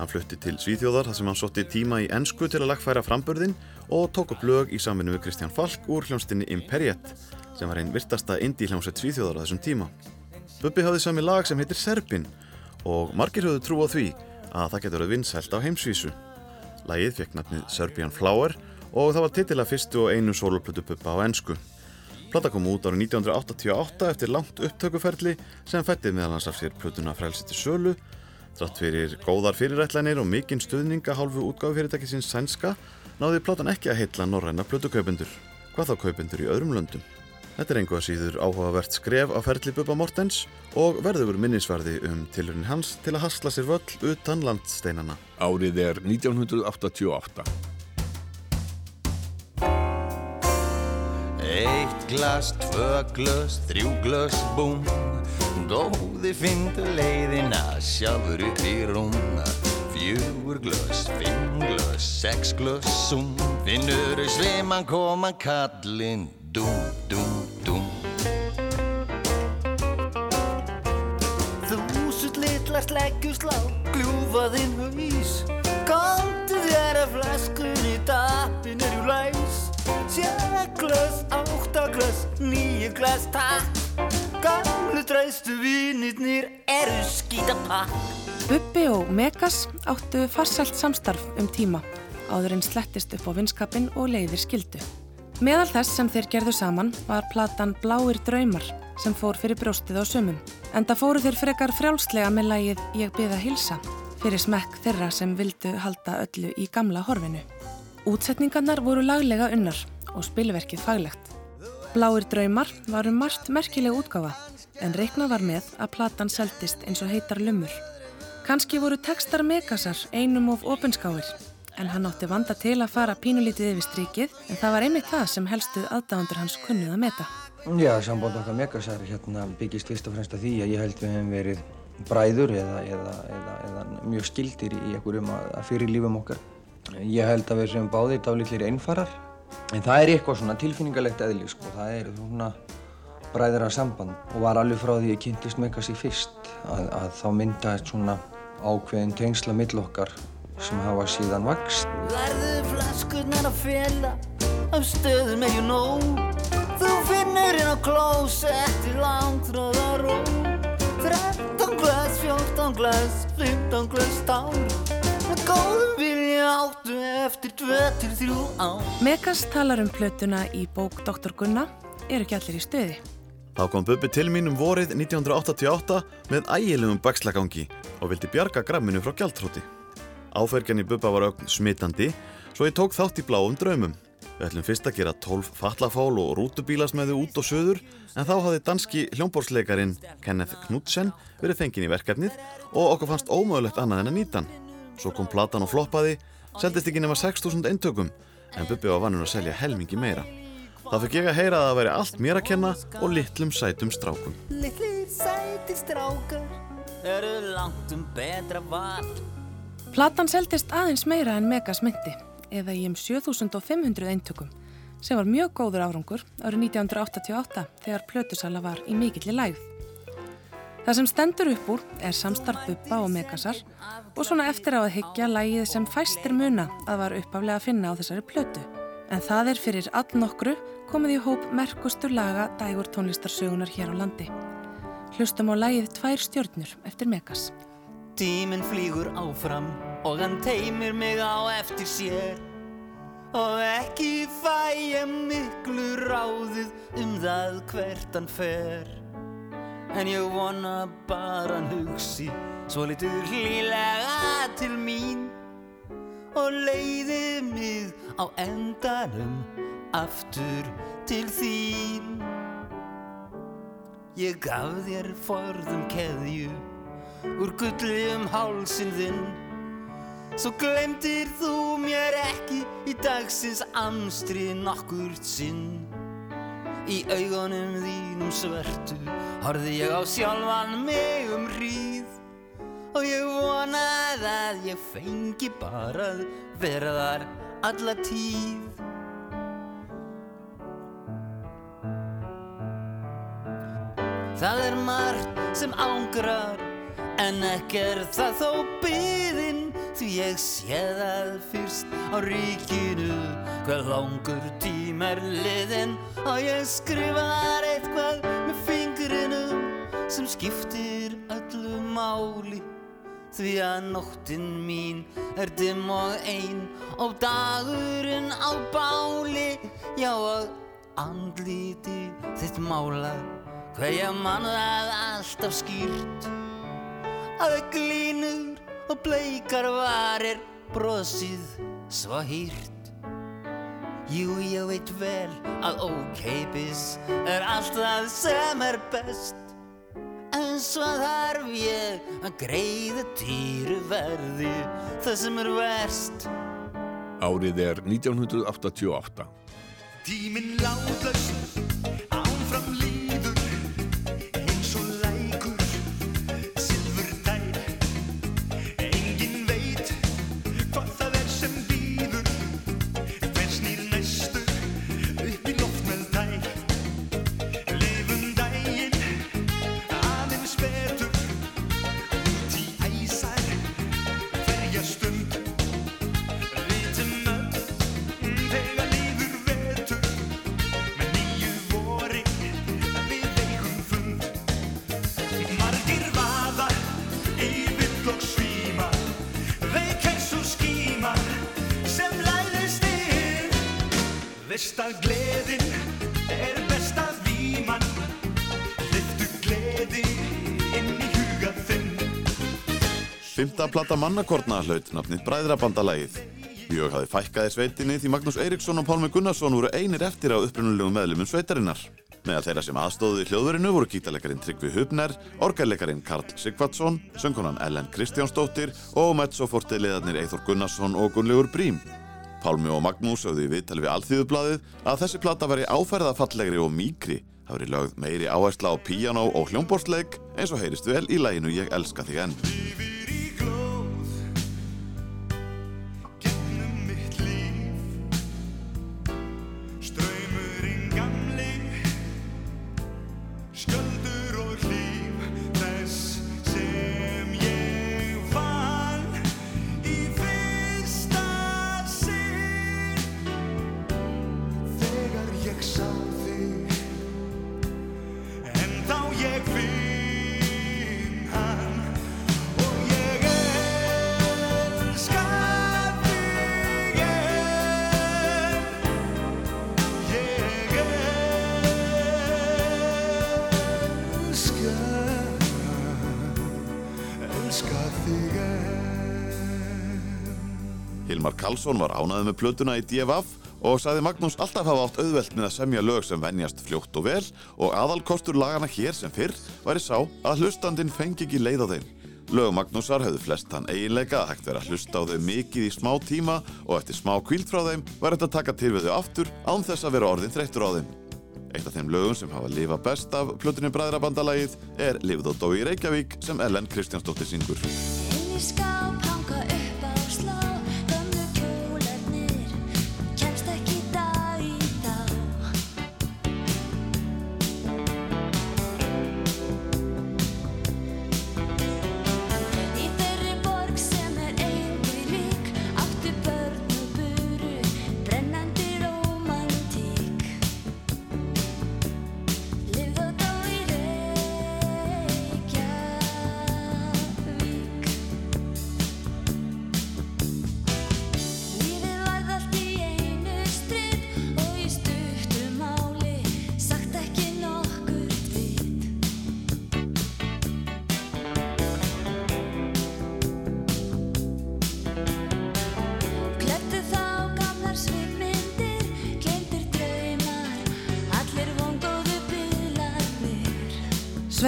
Hann flutti til Svíþjóðar þar sem hann sótti tíma í ensku til að lagfæra framburðin og tók upp lög í samvinnu við Kristján Falk úr hljómsdynni Imperiet sem var einn virtasta indie hljómsveit Svíþjóðar á þessum tíma. Bubbi hafði sami lag sem heitir Serbin og margir höfðu trú á því að það getur orðið vinsælt á heimsvísu. Lagið fekk nafnið Serbian Flower og það var titila fyrstu og einu soloplötu Bubba á ensku. Plata kom út árið 1988 eftir langt upptökuferli sem fættið meðal hans af sér plötuna frælsi til sölu. Þrátt fyrir góðar fyrirætlanir og mikinn stuðninga hálfu útgáfufyrirtækisins sænska náði platan ekki að heitla norræna plötukaupendur. Hvað þá kaupendur í öðrum löndum? Þetta er einhvað síður áhugavert skref á ferli Bubba Mortens og verður minnisvarði um tilurinn hans til að hasla sér völl utan landsteinana. Árið er 1988. Eitt glas, tvö glas, þrjú glas, búm. Góði fyndu leiðina sjálfur upp í rúm. Fjögur glas, fimm glas, sex glas, sum. Finnur sveiman koma kallinn Dúm, dúm, dúm. Þúsund litlar sleggjur slá Gljúfaðinn haus. Komdu þér að flaskunni Tappin er jú læs Sjöglös, áttaglös, nýjuglös, takk Gamlu traustu vinirnir eru skítapakk Bubbi og Megas áttu farsælt samstarf um tíma áður en slettist upp á vinskapin og leiðir skildu. Meðal þess sem þeir gerðu saman var platan Bláir draumar sem fór fyrir brjóstið á sumum. Enda fóru þeir frekar frjálslega með lægið Ég byða hilsa fyrir smekk þeirra sem vildu halda öllu í gamla horfinu. Útsetningarnar voru laglega unnar og spilverkið faglegt. Bláir draumar var um margt merkileg útgáfa en reiknað var með að platan seldist eins og heitar lumur. Kanski voru textar Megasar einum of opinskáir en hann átti vanda til að fara pínulítið yfir strikið en það var einmitt það sem helstu aðdáðandur hans kunnuð að meta. Já, samband okkar Megasar hérna, byggist fyrst og fremst að því að ég held við hefum verið bræður eða, eða, eða, eða mjög skildir í einhverjum að, að fyrir lífum okkar. Ég held að við sem báðir dálítlir einfarar en það er eitthvað svona tilfinningalegt eðli sko. það er svona bræðra samband og var alveg frá því ég kynntist Megasi fyrst að, að þá myndaðist svona ákveðin tengsla mill okkar sem hafa síðan vakst. Lærðu flaskurnar að fela Af stöðum ju nóg Þú finnur inn á klósetti Langtráða ró 13 glas, 14 glas 15 glas tár góðum vilja áttu eftir 2-3 ár Megas talar um plötuna í bók Dr. Gunna eru ekki allir í stöði. Þá kom Bubbi til mín um vorið 1988 með ægilegum bakslagangi og vildi bjarga gramminu frá gjaldtróti. Áfergjan í Bubba var ögn smitandi, svo ég tók þátt í bláum draumum. Við ætlum fyrst að gera 12 fallafál og rútubílasmæðu út og söður, en þá hafði danski hljómbórsleikarin Kenneth Knudsen verið fenginn í verkefnið og okkur fannst ómögulegt annað en að nýta hann. Svo kom platan og floppaði, seldist ekki nema 6.000 eintökum, en Bubbi var vannur að selja helmingi meira. Það fikk ég að heyra að það væri allt mér að kenna og litlum sætum strákum. Littlir sæti strákar Eru langt um betra val Platan seldist aðeins meira en Megas myndi, eða í um 7500 eintökum, sem var mjög góður árangur árið 1988 þegar plötusala var í mikilli lægð. Það sem stendur upp úr er samstarf Bubba og Megasar og svona eftir á að hyggja lægið sem fæstir muna að var uppaflega að finna á þessari plötu. En það er fyrir all nokkru komið í hóp merkustur laga dægur tónlistarsögunar hér á landi. Hlustum á lægið Tvær stjörnur eftir Megas. Tíminn flýgur áfram og hann teimir mig á eftir sér Og ekki fæ ég miklu ráðið um það hvert hann fer En ég vona bara hann hugsi svo litur hlýlega til mín Og leiði mig á endanum aftur til þín. Ég gaf þér forðum keðju úr gulli um hálsin þinn. Svo glemdir þú mér ekki í dagsins amstri nokkurt sinn Í augunum þínum svörtu horfði ég á sjálfan mig um hríð. Og ég vonaði að ég fengi bara að vera þar alla tíð. Það er margt sem ángrar En ekki er það þó byðin Því ég sé það fyrst. Á ríkinu Hvað langur tím er liðin Og ég skrifar eitthvað með fingrinum Sem skiptir öllu máli. Því að nóttin mín er dimm og ein Og dagurinn á báli. Já og andliti þitt mála Hvað ég man það alltaf skýrt. Að það glínur og bleikar varir brosið svo hýrt. Jú, ég veit vel að ókeipis er allt það sem er best. En svo þarf ég að greiða týru verði það sem er verst. Árið er 1988. Tíminn látlaust að gleðin er besta víman. Lyftu gleði inn í huga þinn. Fymta plata mannakorna hlaut nafnið Bræðrabandalægið. Mjög hafði fækkaði sveitinni því Magnús Eiríksson og Pálmi Gunnarsson voru einir eftir á upprunulegum meðlumum sveitarinnar. Meðal þeirra sem aðstóðu í hljóðverinu voru gítarleikarin Tryggvi Hubner, orgarleikarin Karl Sigvardsson, söngkonan Ellen Kristjánsdóttir og mezzofortiðliðarnir Eithor Gunnarsson og Gunnlaugur Brím. Pálmi og Magnús sögðu í viðtali við Alþýðublaðið að þessi plata væri áferðafallegri og mýkri. Það veri lögð meiri áhersla á píjánó og hljómborstleik eins og heyrist vel í læginu Ég elska þig enn. Hilmar Karlsson var ánæðið með plötuna í DFF og sagði Magnús alltaf hafa átt auðvelt með að semja lög sem venjast fljótt og vel og aðalkostur lagana hér sem fyrr væri sá að hlustandinn fengi ekki leið á þeim. Lög Magnúsar höfðu flest hann eiginleika að hægt vera að hlusta á þau mikið í smá tíma og eftir smá kvíld frá þeim var þetta að taka til við þau aftur án þess að vera orðin þreyttur á þeim. Eitt af þeim lögum sem hafa lifað best af plötunni Bræðrabandalagið er Lifð og dó í Reykjavík sem Ellen Kristjánsdóttir syngur.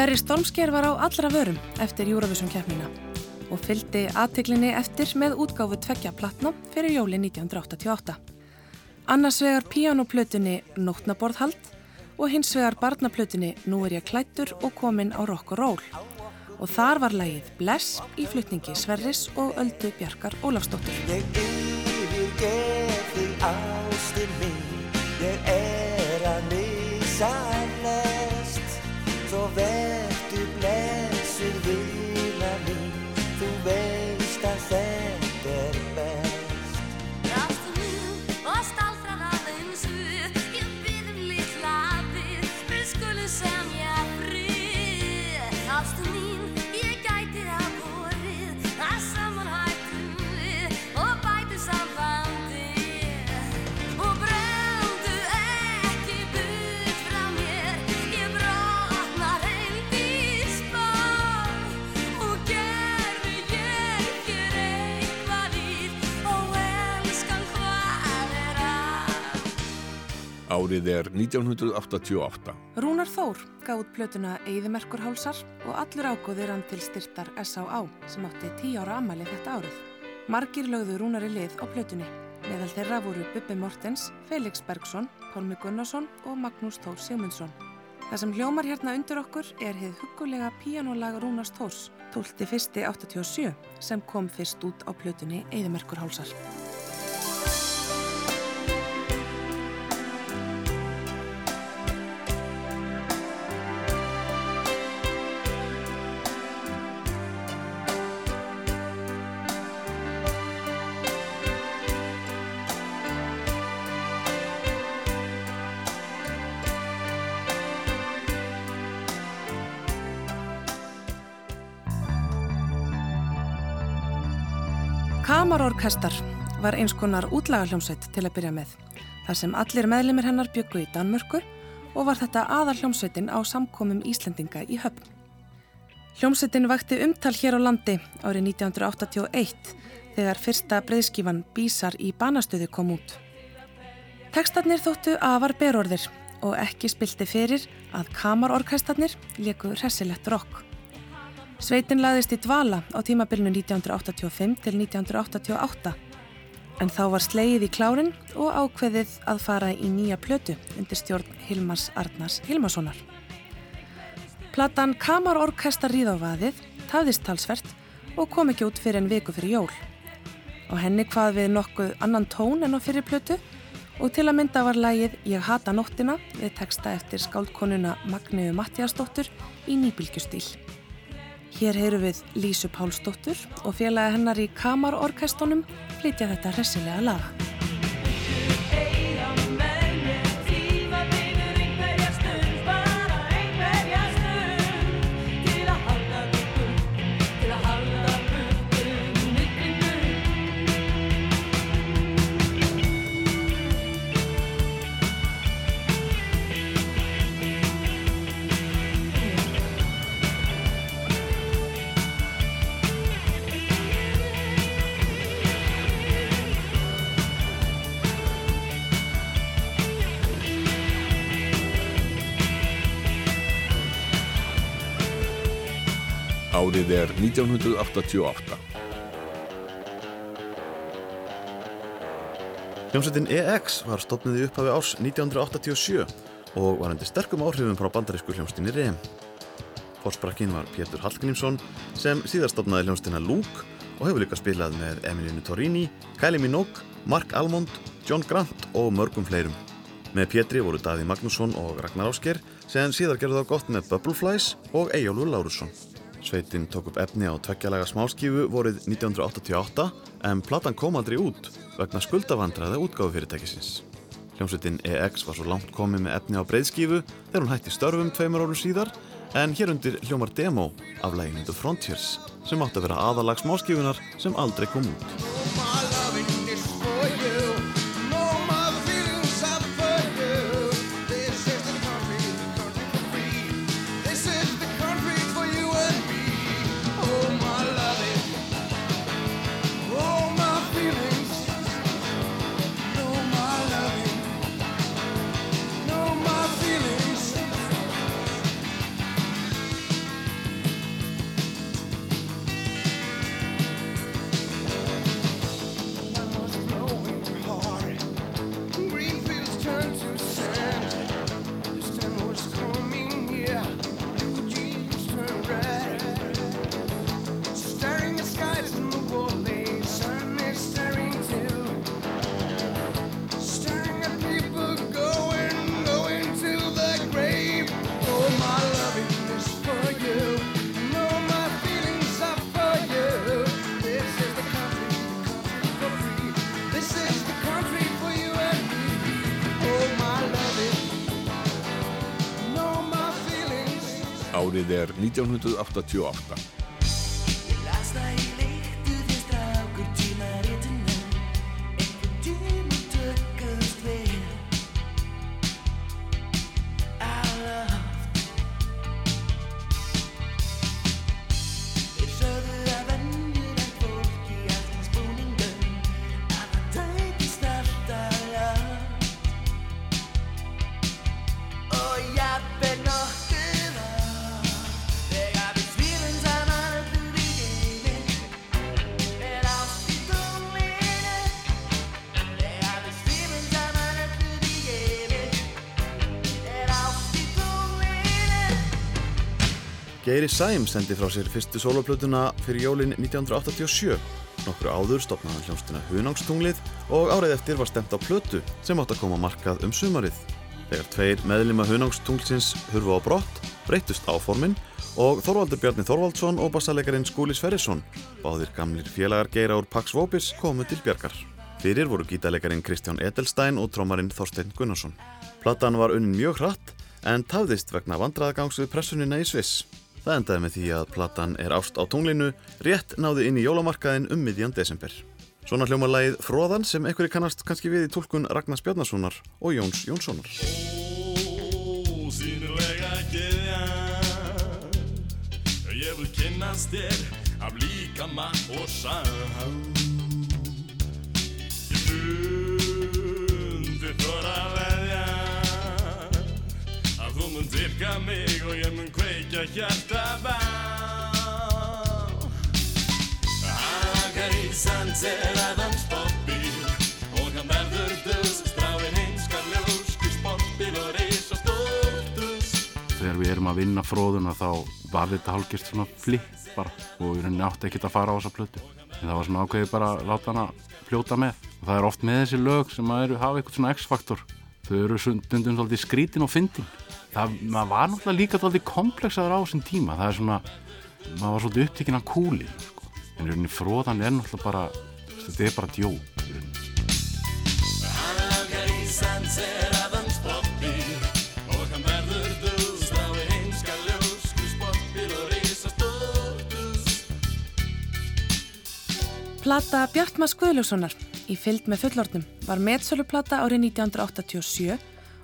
Sverri Stormsker var á allra vörum eftir Eurovision keppnina og fylgdi aðteglinni eftir með útgáfu tveggja platna fyrir jóli 1988. Annars vegar píanoplötunni Nótnaborðhald og hins vegar barnaplötunni Nú er ég klættur og komin á rock og roll. Og þar var lagið Bless í flutningi Sverris og Öldu Bjarkar Ólafsdóttur. Ég yfirgef þig ástin mín Ég er að lest Svo Árið er 1988. Rúnar Þór gaf út plötuna Eyðimerkurhálsar og allur ágóðir hann til styrtar S.A.A. sem átti 10 ára ammali þetta árið. Margir lögðu Rúnar í lið á plötunni. Meðal þeirra voru Bubbi Mortens, Felix Bergsson, Pálmi Gunnarsson og Magnús Þór Sigmundsson. Það sem hljómar hérna undir okkur er hið huggulega píanólag Rúnars Þórs, 12.1.87, sem kom fyrst út á plötunni Eyðimerkurhálsar. Kamarorkestar var eins konar útlagarhljómsveit til að byrja með, þar sem allir meðlimir hennar byggu í Danmörku og var þetta aðalhljómsveitin á samkomum Íslendinga í höfn. Hljómsveitin vakti umtal hér á landi árið 1981 þegar fyrsta breyðskífan Bísar í banastöðu kom út. Tekstarnir þóttu afar berorðir og ekki spilti fyrir að kamarorkæstarnir leku hressilegt rock. Sveitin laðist í dvala á tímabilinu 1985 til 1988 en þá var slegið í klárin og ákveðið að fara í nýja plötu undir stjórn Hilmars Arnars Hilmarssonar. Platan Kamarorkestar ríðávaðið tafðist talsvert og kom ekki út fyrir en viku fyrir jól. Á henni hvað við nokkuð annan tón en á fyrir plötu og til að mynda var lægið Ég hata nóttina við texta eftir skáldkonuna Magneu Mattiasdóttur í nýbylgjustýl. Hér heyru við Lísu Pálsdóttur og félagi hennar í Kamarorkestunum flytja þetta hressilega lag. Árið er 1988. Hljómsveitin EX var stopnið í upphafi árs 1987 og var undir sterkum áhrifum frá bandarísku hljómsveitinni REM. Forsprakkinn var Pétur Hallgrímsson sem síðar stopnaði hljómsveitina Luke og hefur líka spilað með Emilinu Torrini, Kylie Minogue, Mark Almond, John Grant og mörgum fleirum. Með Pétri voru Daði Magnússon og Ragnar Ásker sem síðar gerði þá gott með Bubbleflies og Eyjólfur Lárusson. Sveitin tók upp efni á tveggjalaga smáskífu vorið 1988 en platan kom aldrei út vegna skuldavandræða útgáfu fyrirtækisins. Hljómsveitin EX var svo langt komið með efni á breiðskífu þegar hún hætti störfum tveimur árum síðar en hér undir hljómar demo af læginu The Frontiers sem átti að vera aðalag smáskífunar sem aldrei kom út. 1988. Geiri Sæm sendi frá sér fyrstu soloplötuna fyrir jólin 1987. Nokkru áður stopnaði hann hljómsdina Hunangstunglið og árið eftir var stemt á plötu sem átt að koma markað um sumarið. Þegar tveir meðlima Hunangstunglsins hurfu á brott, breytust áformin og Þorvaldur Bjarni Þorvaldsson og bassalegarinn Skúli Sverrisson, báðir gamlir félagar Geira úr Pax Vopis, komu til bjargar. Fyrir voru gítalegarinn Kristján Edelstein og trómarinn Þorstein Gunnarsson. Platan var unnin mjög hratt en tafðist vegna vandraðagangs við pressunina í Sviss. Það endaði með því að platan er ást á tunglinu, rétt náði inn í jólamarkaðin um miðjan desember. Svona hljómar lagið Fróðan sem einhverju kannast kannski við í tólkun Ragnars Bjarnasonar og Jóns Jónssonar. Ósýnilega geðja Ég vil kynnast þér af líkama og sál Þið að þú mun dyrka mig og ég mun kveikja hjarta bá Akarísans er aðeins sportbíl og hann verður dus stráin heimskar ljósk í sportbíl og risa stórtus Þegar við erum að vinna fróðuna þá var þetta hálfgjörst svona flipp bara og við rauninni átti ekkert að fara á þessa plötu. En það var svona ákveðið bara að láta hana fljóta með. Og það er oft með þessi lög sem að eru, hafa eitthvað svona X-faktor. Þau eru stundum svolítið skrítin og fyndin. Það var náttúrulega líka svolítið komplexaður á þessum tíma. Það er svona, maður var svolítið upptekinn af kúlin. Sko. En í rauninni fróðan er náttúrulega bara, þetta er bara djók. í rauninni. Akarísans aðeins sportbíl og hann verður dus stráin heimskar ljósk í sportbíl og risa stórtus Plata Bjartmars Guðljóssonar í fylgd með fullornum var metsöluplata árið 1987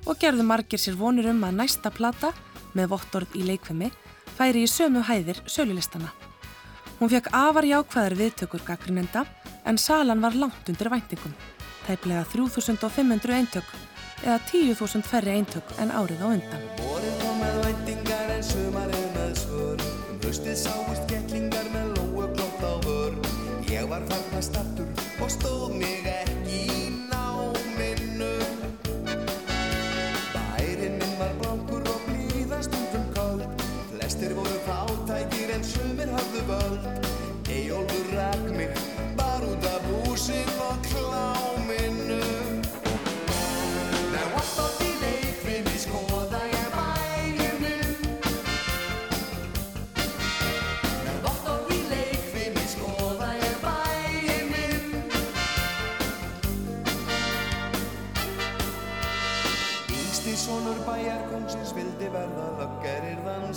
og gerðu margir sér vonir um að næsta plata með vottorð í leikfemi færi í sömu hæðir sölulistana. Hún fekk afar jákvæðar viðtökur gaggrinenda en salan var langt undir væntingum, tæplega 3500 eintök eða 10.000 ferri eintök en árið á undan. Vorið kom með væntingar en sumarið með svör Um haustið sáist kettlingar með lóu glótt á vör Ég var farna stattur og stóð mig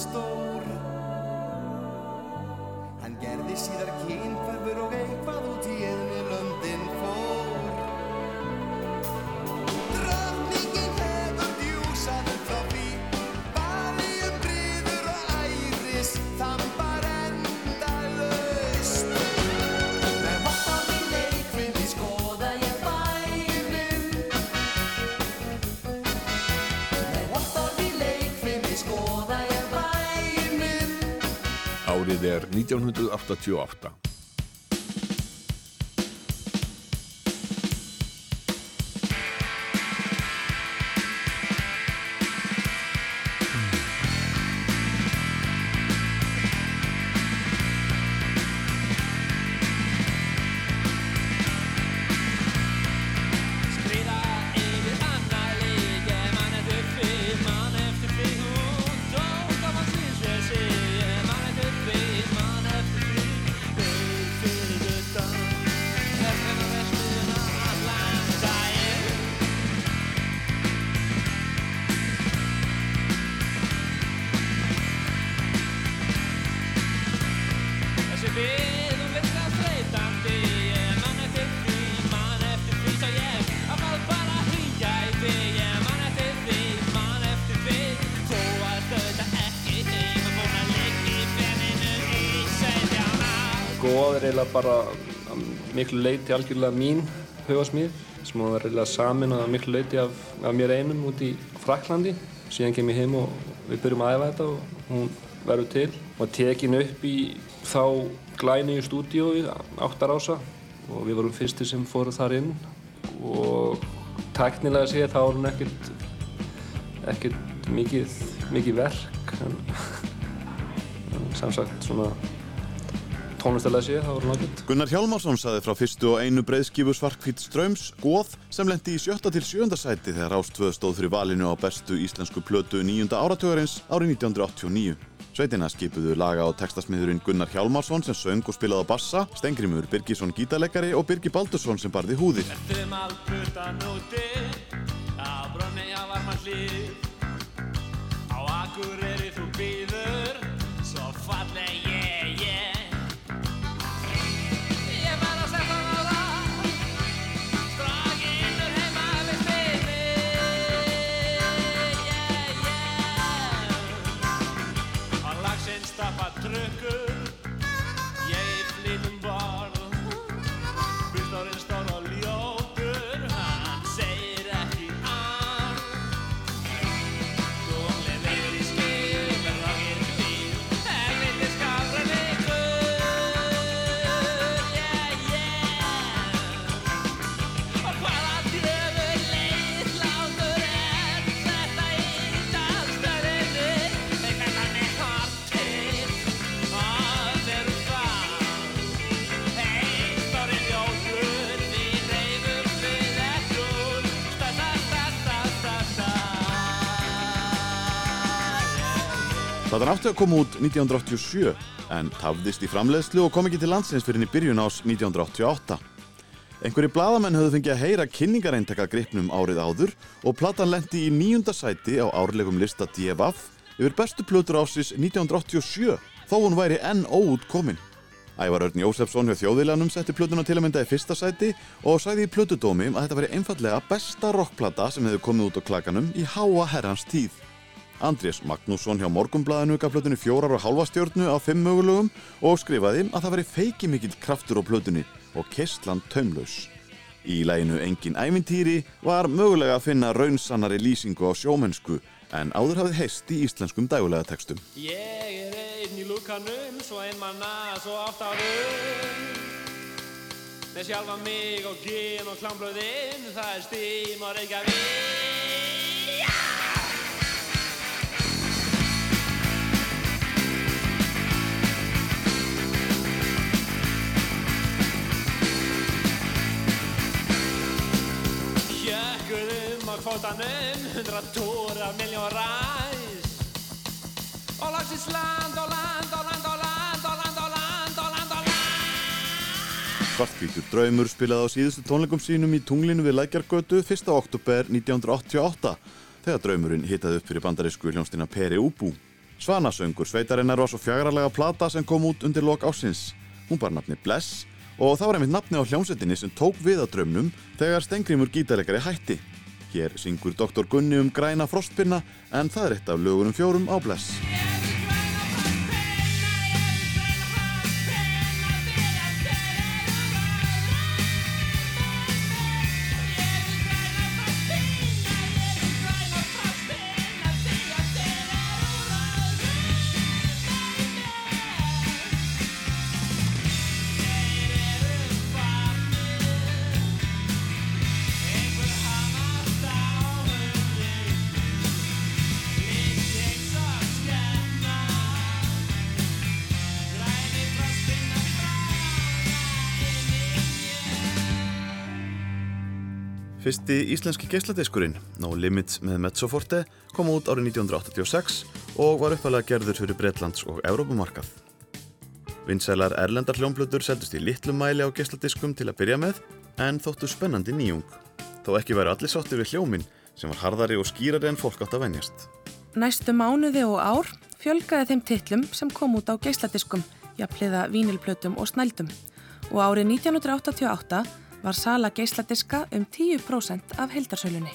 stór. Hann gerði síðar kynferfur og eitthvað út í Árið er 1988. eiginlega bara miklu leiti algjörlega mín hugasmíð sem var eiginlega samin að miklu leiti af, af mér einum út í Fraklandi síðan kem ég heim og við byrjum að æfa þetta og hún verður til. Og tekin upp í þá glæni í stúdíói áttar ása og við vorum fyrstir sem fóru þar inn. Og teknilega séð þá er hún ekkert ekkert mikið, mikið verk en, <laughs> en sem sagt svona tónlistalega séð, það voru nákvæmt. Gunnar Hjálmarsson saði frá fyrstu og einu breiðskifu Svarkvít Ströms, Góð, sem lendi í sjötta til sjönda sæti þegar Ástvöð stóð fyrir valinu á bestu íslensku plötu nýjunda áratögarins árið 1989. Sveitina skipuðu laga og textasmiðurinn Gunnar Hjálmarsson sem söng og spilaði á bassa, Stengrimur Birgisson gítarleikari og Birgi Baldursson sem barði alputan úti á brunni á varma hlýð Á Akureyri þú býður Platan átti að koma út 1987 en tafðist í framleiðslu og kom ekki til landsins fyrir í byrjun ás 1988. Einhverji bladamenn höfðu fengið að heyra kynningareintaka gripnum árið áður og platan lendi í nýjunda sæti á árlegum lista DFF yfir bestu plötur ásins 1987 þó hún væri enn óút komin. Ævar Örn Jósefsson hjá þjóðviljanum setti plötuna til að mynda í fyrsta sæti og sagði í plötudómi að þetta væri einfallega besta rockplata sem hefði komið út á klakanum í háa herrans tíð. Andrés Magnússon hjá Morgunblæðinu gaf plötunni fjórar og halva stjórnu á fimm mögulegum og skrifaði að það væri feiki mikill kraftur á plötunni og kistland taumlaus. Í læginu Engin ævintýri var mögulega að finna raunsannari lýsingu á sjómennsku en áður hafið heist í íslenskum dægulega textum. Ég er einn í lúkanum, svo ein manna, svo átt árum Með sjálfa mig og gin og klámblöðinn, það er stím og Reykjavík Hjökkuðum hundra tóra, miljón ræs Og lagsins land og land og land og land og land og land og land og land Svartkvítur draumur spilaði á síðustu tónleikum sínum í tunglinu við Lækjargötu 1. oktober 1988 þegar draumurinn hitaði upp fyrir bandarísku hljónstina Peri Ubu. Svanasöngur sveitarinnar var svo fjagralega plata sem kom út undir lok ásins. Hún bar nafni Bless og það var einmitt nafni á hljómsettinni sem tók við að draumnum þegar Stengrimur gítarleikari hætti. Hér syngur Dr. Gunni um græna frostpinna en það er eitt af lögunum fjórum á Bless. Fyrsti íslenski geisladiskurinn, No Limits með Mezzoforte, kom út árið 1986 og var uppalega gerður fyrir Bretlands og Evrópumarkað. Vinsælar erlendar hljómblötur seldust í litlum mæli á geisladiskum til að byrja með, en þóttu spennandi nýjung. Þó ekki væri allir sáttir við hljóminn, sem var harðari og skýrari en fólk átt að venjast. Næstu mánuði og ár fjölgaði þeim titlum sem kom út á geisladiskum, jafnliða vínilplötum og snældum. Og árið 1988 var sala geisladiska um 10% af heldarsölunni.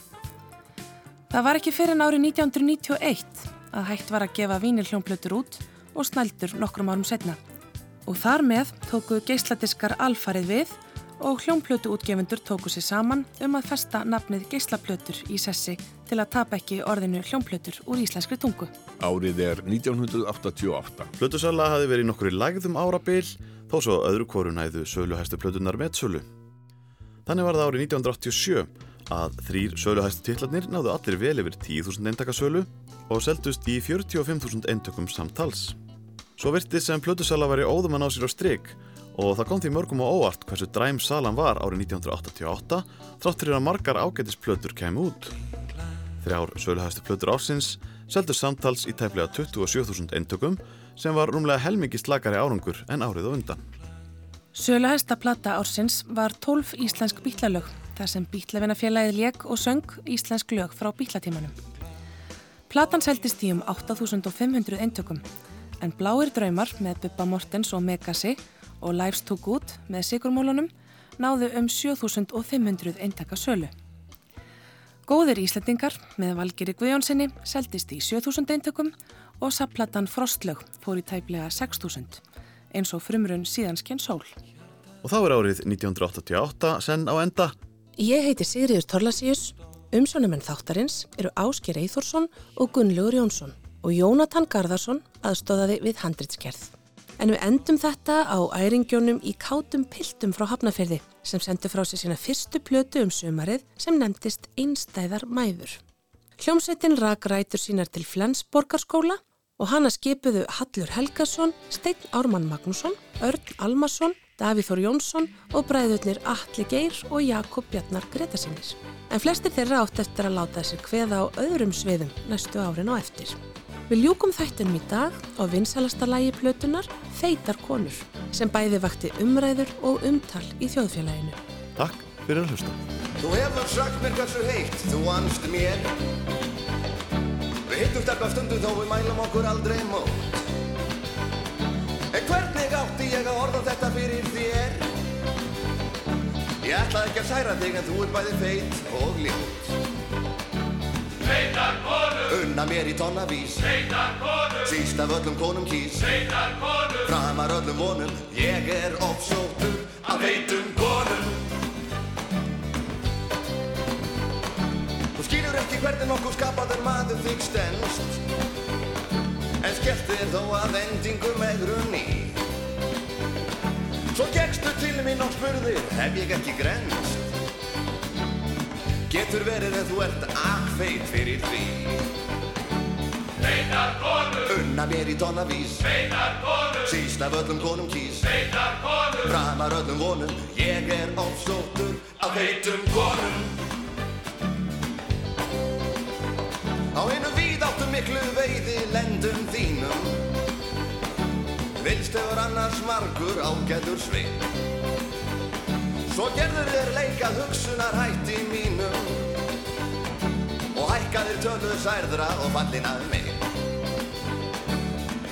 Það var ekki fyrir árið 1991 að hægt var að gefa vínilhljómplötur út og snældur nokkrum árum setna. Og þar með tóku geisladiskar alfarið við og hljómplötu útgefundur tóku sér saman um að festa nafnið geislaplötur í sessi til að tapa ekki orðinu hljómplötur úr íslenskri tungu. Árið er 1988. Plötusala hafi verið nokkur í lægðum árabil, þó svo öðru kvoru næðu söluhæstu plötunar með sölu. Þannig var það árið 1987 að þrýr söluhæstu titlarnir náðu allir vel yfir 10.000 eintakasölu og seldust í 45.000 eintökum samtals. Svo virti sem plötusala væri óðum að ná sér á stryk og það kom því mörgum á óvart hversu dræm salan var árið 1988 þrátt fyrir að margar ágætisplötur kemi út. Þrjár söluhæstu plötur ásins seldust samtals í tæplega 27.000 eintökum sem var rúmlega helmingi slakari árangur en árið og undan. Söluhæsta plata ársins var 12 íslensk bítlalög, þar sem bítlavinafélagið lék og söng íslensk lög frá bítlatímanum. Platan seldist í um 8500 eintökum, en Bláir draumar með Bubba Mortens og Megasi og Lives to Good með Sigurmólunum náðu um 7500 eintaka sölu. Góðir Íslandingar með Valgeri Guðjónssoni seldist í 7000 eintökum og sapplatan Frostlög fór í tæplega 6000 eins og frumrun síðanskinn sól. Og þá er árið 1988 senn á enda. Ég heiti Sigriður Torlasíus, umsjónumenn þáttarins eru Ásker Eithórsson og Gunnlaugur Jónsson og Jónatan Garðarsson aðstóðaði við handritskerð. En við endum þetta á æringjónum í kátum piltum frá Hafnafjörði sem sendi frá sér sína fyrstu plötu um sömarið sem nefndist Einstæðar mæður. Hljómsveitin rak rætur sínar til Flensborgarskóla og hana skipuðu Hallur Helgason, Steinn Ármann Magnússon, Örn Almarsson, Davíð Þór Jónsson og bræðurnir Atli Geir og Jakob Bjarnar Gretasinnis. En flestir þeirra átt eftir að láta sér hveða á öðrum sviðum næstu árin á eftir. Við ljúkum þættinum í dag á vinsalasta lægi plötunar Feitar konur sem bæði vakti umræður og umtal í þjóðfélaginu. Takk fyrir að hlusta. Þú hefur sagt mér hversu heitt þú anst mér Við hittum sterkar stundum þó við mælum okkur aldrei mót. En hvernig átti ég að orða þetta fyrir þér? Ég ætlaði ekki að særa þig en þú er bæði feit og ljót Feitar konur, Unna mér í tonnavís feitar konur, Síst af öllum konum kýs. Feitar konur, Framar öllum vonum. Ég er ofsóttur af feitum konum Skilur ekki hvernig nokkuð skapaður maður þig stendst En skellt þér þó að endingu með grunni Svo gekkstu til mín og spurðir Hef ég ekki grenst Getur verið en þú ert akkfeit fyrir því. Feitar konur, Unna mér í tonnavís feitar konur, Síst af öllum konum kýs. Feitar konur, Framar öllum vonum. Ég er ofsóttur af feitum konum Á einu víðáttum miklu veiði lendum þínum. Vilst hefur annars margur ágætur svið. Svo gerður þér leikað hugsunar hætti mínum. Og hækkaðir töluð særðra og fallin að mig.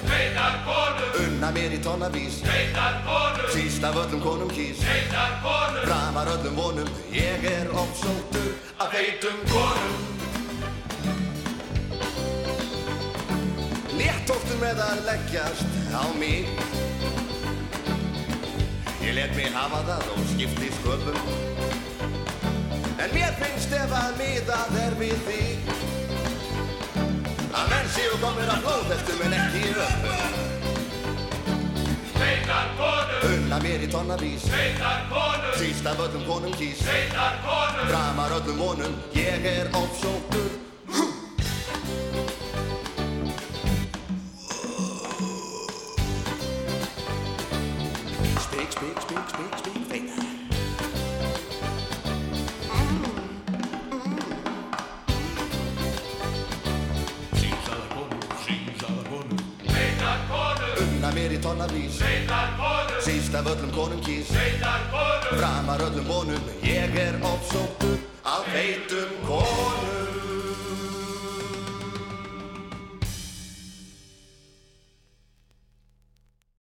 Feitar konur, Unna mér í tonnavís feitar konur, Síst af öllum konum kýs. Feitar konur, Framar öllum vonum. Ég er ofsóttur af feitum konum Létt tóktu með að leggjast á mig. Ég let mig hafa það og skipti sköpum. En mér finnst ef að miðað er við þig Að menn séu komir að blóðhestum en ekki öppum feitar konur, Unna mér í tonnavís feitar konur, Síst af öllum konum kýs. Feitar konur, Framar öllum vonum Ég er ofsóttur sísaðar konur, feitar konur, Unna mér í tonnavís feitar konur, Síst af öllum konum kýs. Feitar konur, Framar öllum vonum Ég er ofsóttur af feitum konum